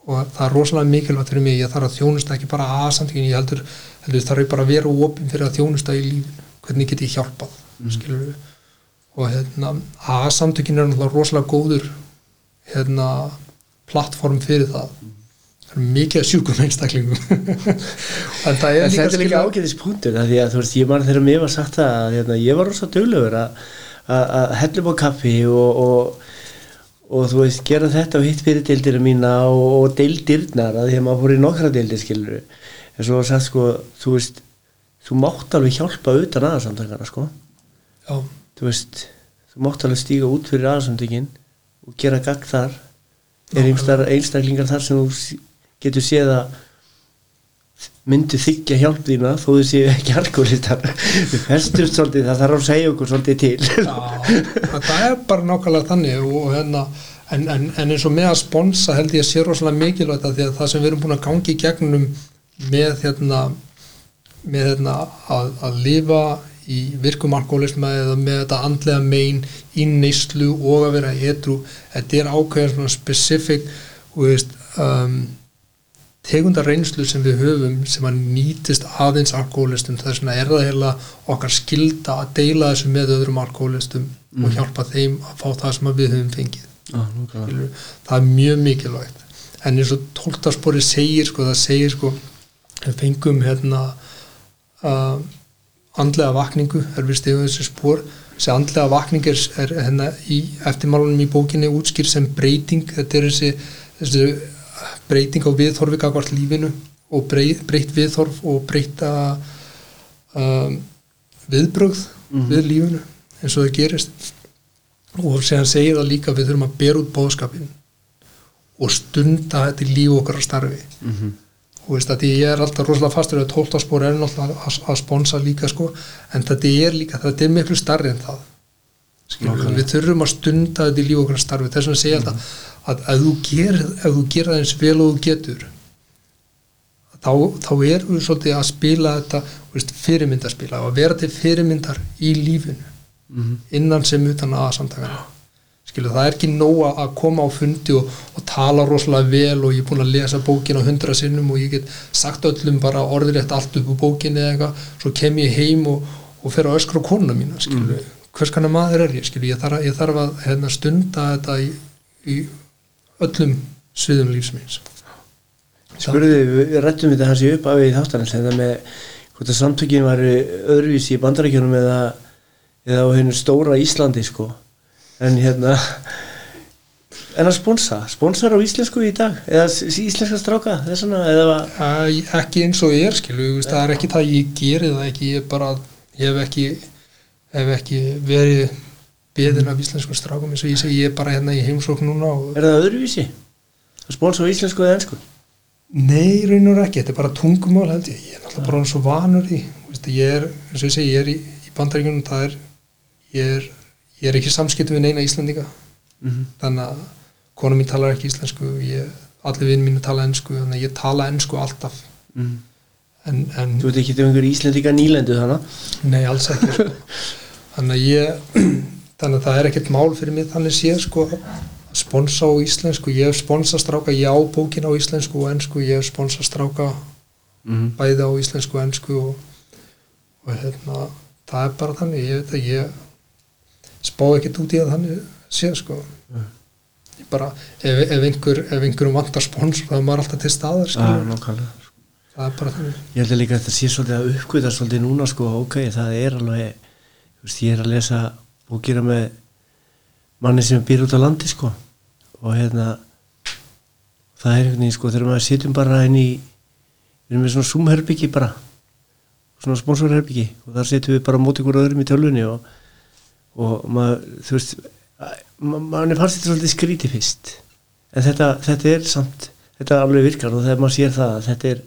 og það er rosalega mikilvægt fyrir mig, ég þarf að þjónusta ekki bara að samtökin, ég heldur, heldur þarf ég bara að vera opinn fyrir að þjónusta í lífinu hvernig get ég hjálpað, mm. skilur við og hérna, að samtökin er náttúrulega rosalega góður hérna plattform fyrir það. Það er mikið að sjúkum einstaklingum. *laughs* En það er En líka líka ágæðis punktur því að þú veist, ég man þegar mér var sagt það að hérna, ég var rosa duglegur að að- að hellum á kaffi og, og, og þú veist, gera þetta og hitt fyrir deildina mína og, og deildirnar að því að maður fór í nokkra deildir skilur en svo var sagt sko, þú veist þú mátt alveg hjálpa utan aðarsamtakana sko, já, þú veist þú mátt alveg stíga út fyrir aðarsamtökin og gera gagn þar. Er einstaklingar þar sem þú getur séð að myndu þykja hjálp þína þó þau séu ekki alkoholistar við festumst svolítið, það þarf að segja okkur svolítið til. Já, það er bara nákvæmlega þannig og hérna en, en, en eins og með að sponsa held ég að sé rosalega mikilvægt að því að það sem við erum búin að gangi í gegnum með hérna með hérna að, að lifa í virkum alkoholisma eða með þetta andlega mein í neyslu og að vera edru þetta er ákveðin svona specific og veist um, tegundar reynslu sem við höfum sem að nýtist aðeins alkoholistum þess vegna er það heila okkar skilda að deila þessu með öðrum alkoholistum og hjálpa þeim að fá það sem við höfum fengið. Skilurðu? það er mjög mikilvægt. En eins og tóltaspori segir sko, það segir sko við fengum hérna uh, andlega vakningu er við stegum þessi spór þessi andlega vakning er, er hérna í eftirmálunum í bókinni útskýr sem breyting. Þetta er þessi, þessi breyting á viðþorfi gagvart lífinu og breyt, breytt viðþorf og breyta um, viðbrögð við lífinu eins og það gerist. Og séðan segir það líka við þurfum að bera út bóðskapin og stunda þetta í líf okkar að starfi. Og veist að ég er alltaf rosalega fastur að tóltaspor er náttúrulega að, að sponsa líka sko, en þetta er líka, þetta er miklu starri en það við þurfum að stunda þetta í líf okkar starfi. Þess vegna segja alltaf að ef þú gerir, það eins vel og þú getur þá, þá erum við svolítið að spila þetta fyrirmyndarspila og að vera til fyrirmyndar í lífinu. Innan sem utan aðsamtakana skilu það er ekki nóg að koma á fundi og, og tala rosalega vel og ég er búin að lesa bókin á hundra sinnum og ég get sagt öllum bara orðrétt allt upp úr bókinni eða eitthvað, svo kem ég heim og, og fer að öskra á konuna mína skilu, hvers kannar maður er ég skilu, ég þarf, að- ég þarf að hérna, stunda þetta í, í öllum sviðum lífsmins spurði, við rættum þetta hans í uppafið í þáttanins þetta með hvort að samtökin var öðruvísi í bandarækjunum eða, eða á hennu stóra Íslandi sko. En hérna en að sponsa, sponsar á íslensku í dag eða íslenska stráka vegna, eða var Æ, ekki eins og ég er skilu veist, það er ekki það að ég geri það ekki ég bara, ég hef ekki hef ekki verið beðin af íslensku strákum eins og ég segi ég er bara hérna í heimsókn núna og er það öðruvísi? Að sponsa á íslensku eða ennsku Nei, raun og ekki, þetta er bara tungumál held ég, ég er náttúrulega bara svo vanur í ég er, eins og ég segi, ég er í, í bandaríkjunum, það er ég er, ég er ekki samskiptum við neina Íslandinga Mhm. þannig að kona mín talar ekki íslensku ég, allir vinn mínu tala ennsku þannig að ég tala ennsku alltaf. Mm. en, en þú veit ekki um einhver íslendinga nýlendu þannig nei, alls ekki. *laughs* þannig að ég *clears throat* þannig að það er ekkert mál fyrir mig þannig sé sko að sponsa á íslensku. Ég hef sponsa stráka, ég á bókin á íslensku og ennsku, ég hef sponsa stráka mm. bæði á íslensku og ennsku og, og hérna það er bara þannig, ég veit að ég spá ekkert út í að þannig sé sko. Ég bara, ef, ef einhver ef einhverjum vantar sponsor þá er maður alltaf til staðar ah, skilur. nákvæmlega það er bara þannig. Ég held að líka að þetta sé svolítið að uppgöta svolítið núna sko, ok, það er alveg veist, ég er að lesa bókina með manni sem býr út á landi sko. Og hérna það er einhvern veginn sko, þegar maður sitjum bara inn í við erum með svona zoom-herbyggi bara. Svona sponsorherbyggi. Og þar setjum við bara á móti ykkur öðrum í tölvunni og, og maður, þú veist ma maður fannst þetta svolítið skríti fyrst. En þetta, þetta er samt þetta alveg virkar og þegar maður sér það að þetta er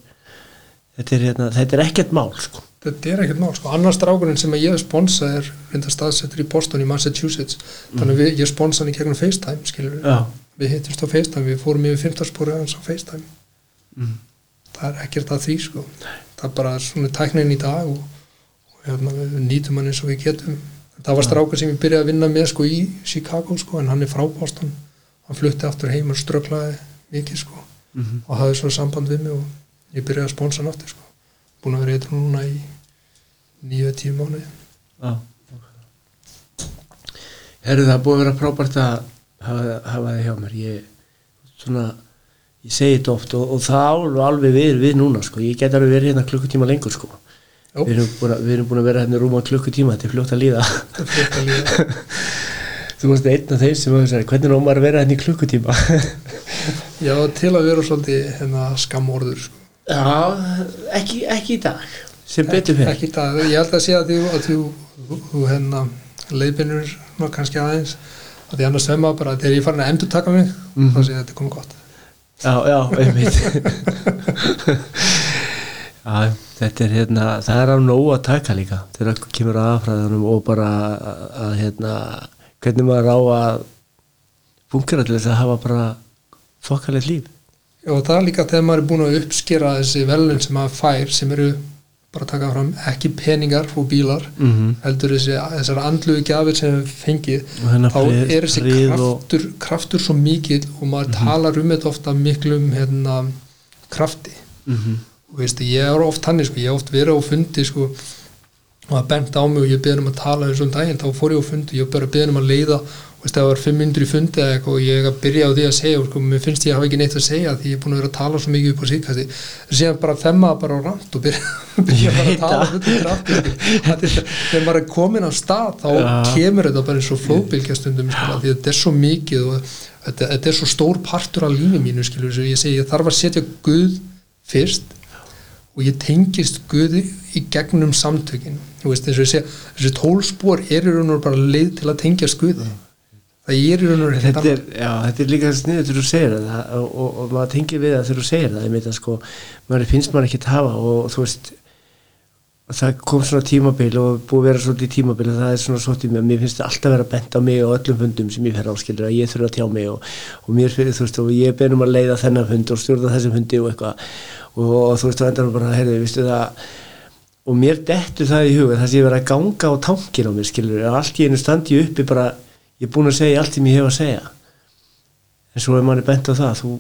þetta er, hérna, þetta er ekkert mál sko. Þetta er ekkert mál, sko, annars strákurinn sem ég hef sponsað er reynda staðsettur í Boston í Massachusetts, þannig að við, ég sponsa hann í gegnum FaceTime, skilur Já. við hittumst á FaceTime, við fórum yfir 15 spóri hans á FaceTime, mm. það er ekkert að því, sko. Það er bara svona tæknin í dag og, og hérna, við nýtum hann eins og við getum. Það var strákur sem ég byrjaði að vinna með sko í Chicago, sko, en hann er frá Boston. Hann flutti aftur heim og ströklaði mikið, sko, Mhm. og hafði svo samband við mig og ég byrjaði að sponsa hann aftur, sko búin að vera eitthvað núna í nýju tíu mánuði Já. Herru það búið að vera frábært að hafa, hafa það hjá mér ég, svona, ég segi þetta oft og, og það alveg, alveg við, við núna sko. ég get alveg verið hérna klukkutíma lengur sko. Við, erum að, við erum búin að vera hérna rúma klukkutíma þetta er fljótt að líða *laughs* þú varst einn af þeim sem hefur sagt hvernig er ómar að vera hérna í klukkutíma Já, til að vera svolítið hérna, skamorður sko. Já, ekki, ekki í dag. Sem betur fyrir ekki það, ég held að sé að þú, að þú, þú, þú hérna, leiðbeinur ná, kannski aðeins að því annars svemma bara þegar ég farin að endur taka mig Mhm. þá sé ég að þetta komið gott. Já, já, einmitt. *laughs* Já, þetta er hérna það er á nóg að taka líka þegar það kemur að aðfræðanum og bara að, að hérna, hvernig maður á að fungera til þess að hafa bara þokkalegt líf og það er líka þegar maður er búin að uppskera þessi velun sem maður fær sem eru bara að taka fram ekki peningar og bílar mm -hmm. heldur þessi, þessar andlugu gjafir sem við fengið Og þá frið- er þessi frið og- kraftur, kraftur svo mikill og maður talar um þetta ofta miklum hérna, krafti mm -hmm. og veist, ég er oft hann sko, ég hef oft verið á fundi sko, og það bent á mig og ég beðin um að tala eins og um daginn, þá fór ég á fundi ég bara beðin um að leiða og það var fimm myndir í fundi eða eitthvað og ég að byrja á því að segja og sko, mér finnst ég að hafa ekki neitt að segja því ég er búin að vera að tala svo mikið upp á síðkasti síðan bara femma bara á rand og byrja, *laughs* byrja bara að tala sko. Þegar maður er komin á stað þá Já. kemur þetta bara eins og flóðbylgja stundum sko, því þetta er svo mikið og þetta, þetta er svo stór partur af lífi mínu skilur, ég segi ég þarf að setja Guð fyrst og ég tengist Guði í gegnum samtökin. Veist og segja, þessi tólspor er í raun og veru bara leið til að tengjast Guði það er í raun og þetta, er, já, þetta er líka sniður þegar þú segir það og, og, og maður tengir við það þegar þú segir það ég veit að sko, maður finnst maður ekki að hafa og þú veist og það kom svona tímabil og búið að vera svolítið tímabil og það er svona svolítið með mér finnst það alltaf vera bent á mig og öllum fundum sem ég fer áskilur að ég þurfa að tjá mig og, og mér þú veist og ég ber um að leiða þennan fund og stjórna þessum fundi og eitthvað. Og, og þú veist og endur bara heyrðu, vistu það og mér dettur það í huga það sé verið að ganga á tankin á mér skilur að allt í einu standi ég uppi bara ég er búin að segja allt sem ég hef að segja. En svo er bent á það þú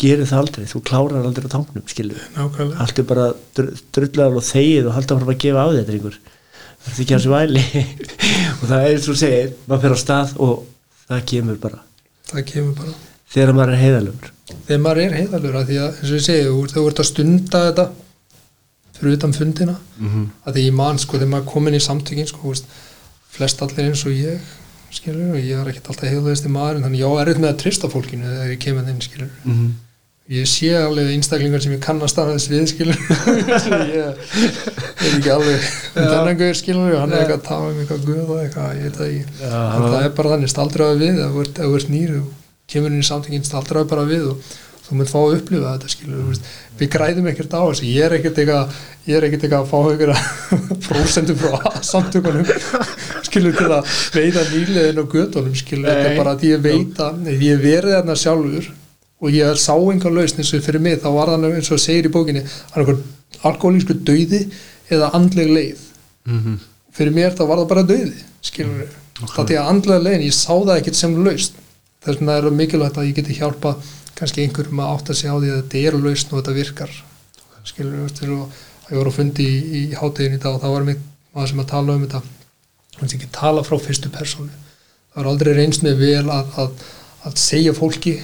gerir það aldrei, þú klárar aldrei á skilur nákvæmlega. Allt er bara dr- drullar og þegið og halda fram að gefa á þetta yngur það er ekki að þessu væli *laughs* og það er eins og segir, maður fer á stað og það kemur bara. Það kemur bara. Þegar maður er heiðalöfur þegar maður er heiðalur að því að eins og ég segi, þú ert- að stunda þetta fyrir utan fundina. Mm -hmm. að því ég man sko þegar maður er komin í samtökin sko, flest allir eins og ég skilur, og ég er ekkert alltaf heiðalegist í maður þannig ég á erfitt með að trista fólkinu þegar ég kemur inn skilur Mhm. ég sé alveg einstaklingar sem ég kannast aðeins við skilur *laughs* ég er ekki alveg þennan gauður skilur og hann er eitthvað að tala um eitthvað guð og eitthvað ég veit það ekki. Já, en það er bara þannig staldraði við þú ert nýr og kemur inn í samtökin staldraði bara við og þú munt fá að upplifa þetta skilur við græðum ekkert á þessu. Ég er ekkert eitthvað er eitthvað að fá einhverja *laughs* prósendur frá samtökunum *laughs* skilur til að veita nýliðin og gödunum skilur þetta er bara að ég veit að ef ég verið þarna sjálfur og ég sá enga lausn eins og fyrir mig þá var það eins og það segir í bókinni er alkoholísku dauði eða andleg leið. Mhm. fyrir mér þá var það bara dauði skilur við, það því að andlega leiðin ég sá það ekkert sem lausn. Þess vegna er það mikilvægt að ég geti hjálpa kannski einhverjum að átta sig á því að þetta er lausn og þetta virkar. Skilur við, veist, og ég var á fundi í, í hátegin í dag og það var mitt maður sem að tala um þetta hann sem ekki tala frá fyrstu persónu. Það var aldrei reynst með vel að, að, að segja fólki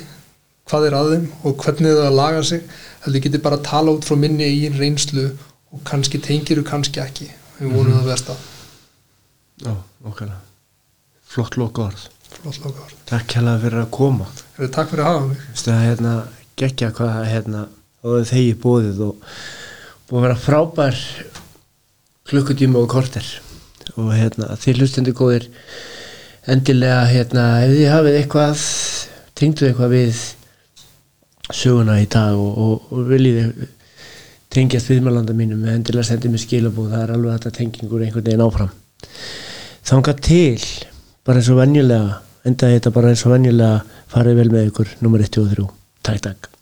hvað er að þeim og hvernig það laga sig heldur getið bara að tala út frá minni eigin reynslu og kannski tengiru kannski ekki. Við vonum það versta. Já, okkar. Flott loka orð Takk hérlega fyrir að koma. Herri, takk fyrir að hafa mig. Að hérna geggja hvað hérna og þegi bóðið og búið að vera frábær klukkutíma og korter. Og hérna þið hlustendur góðir endilega hérna ef þið hafið eitthvað tengduð eitthvað við söguna í dag og, og, og viljið tengjast viðmælanda mínum endilega sendið mér skilabúð það er alveg þetta tengingur einhvern veginn áfram. Þanga til bara eins og venjulega endaði þetta bara eins og venjulega. Farið vel með ykkur. Nummer 1 og 3 takk takk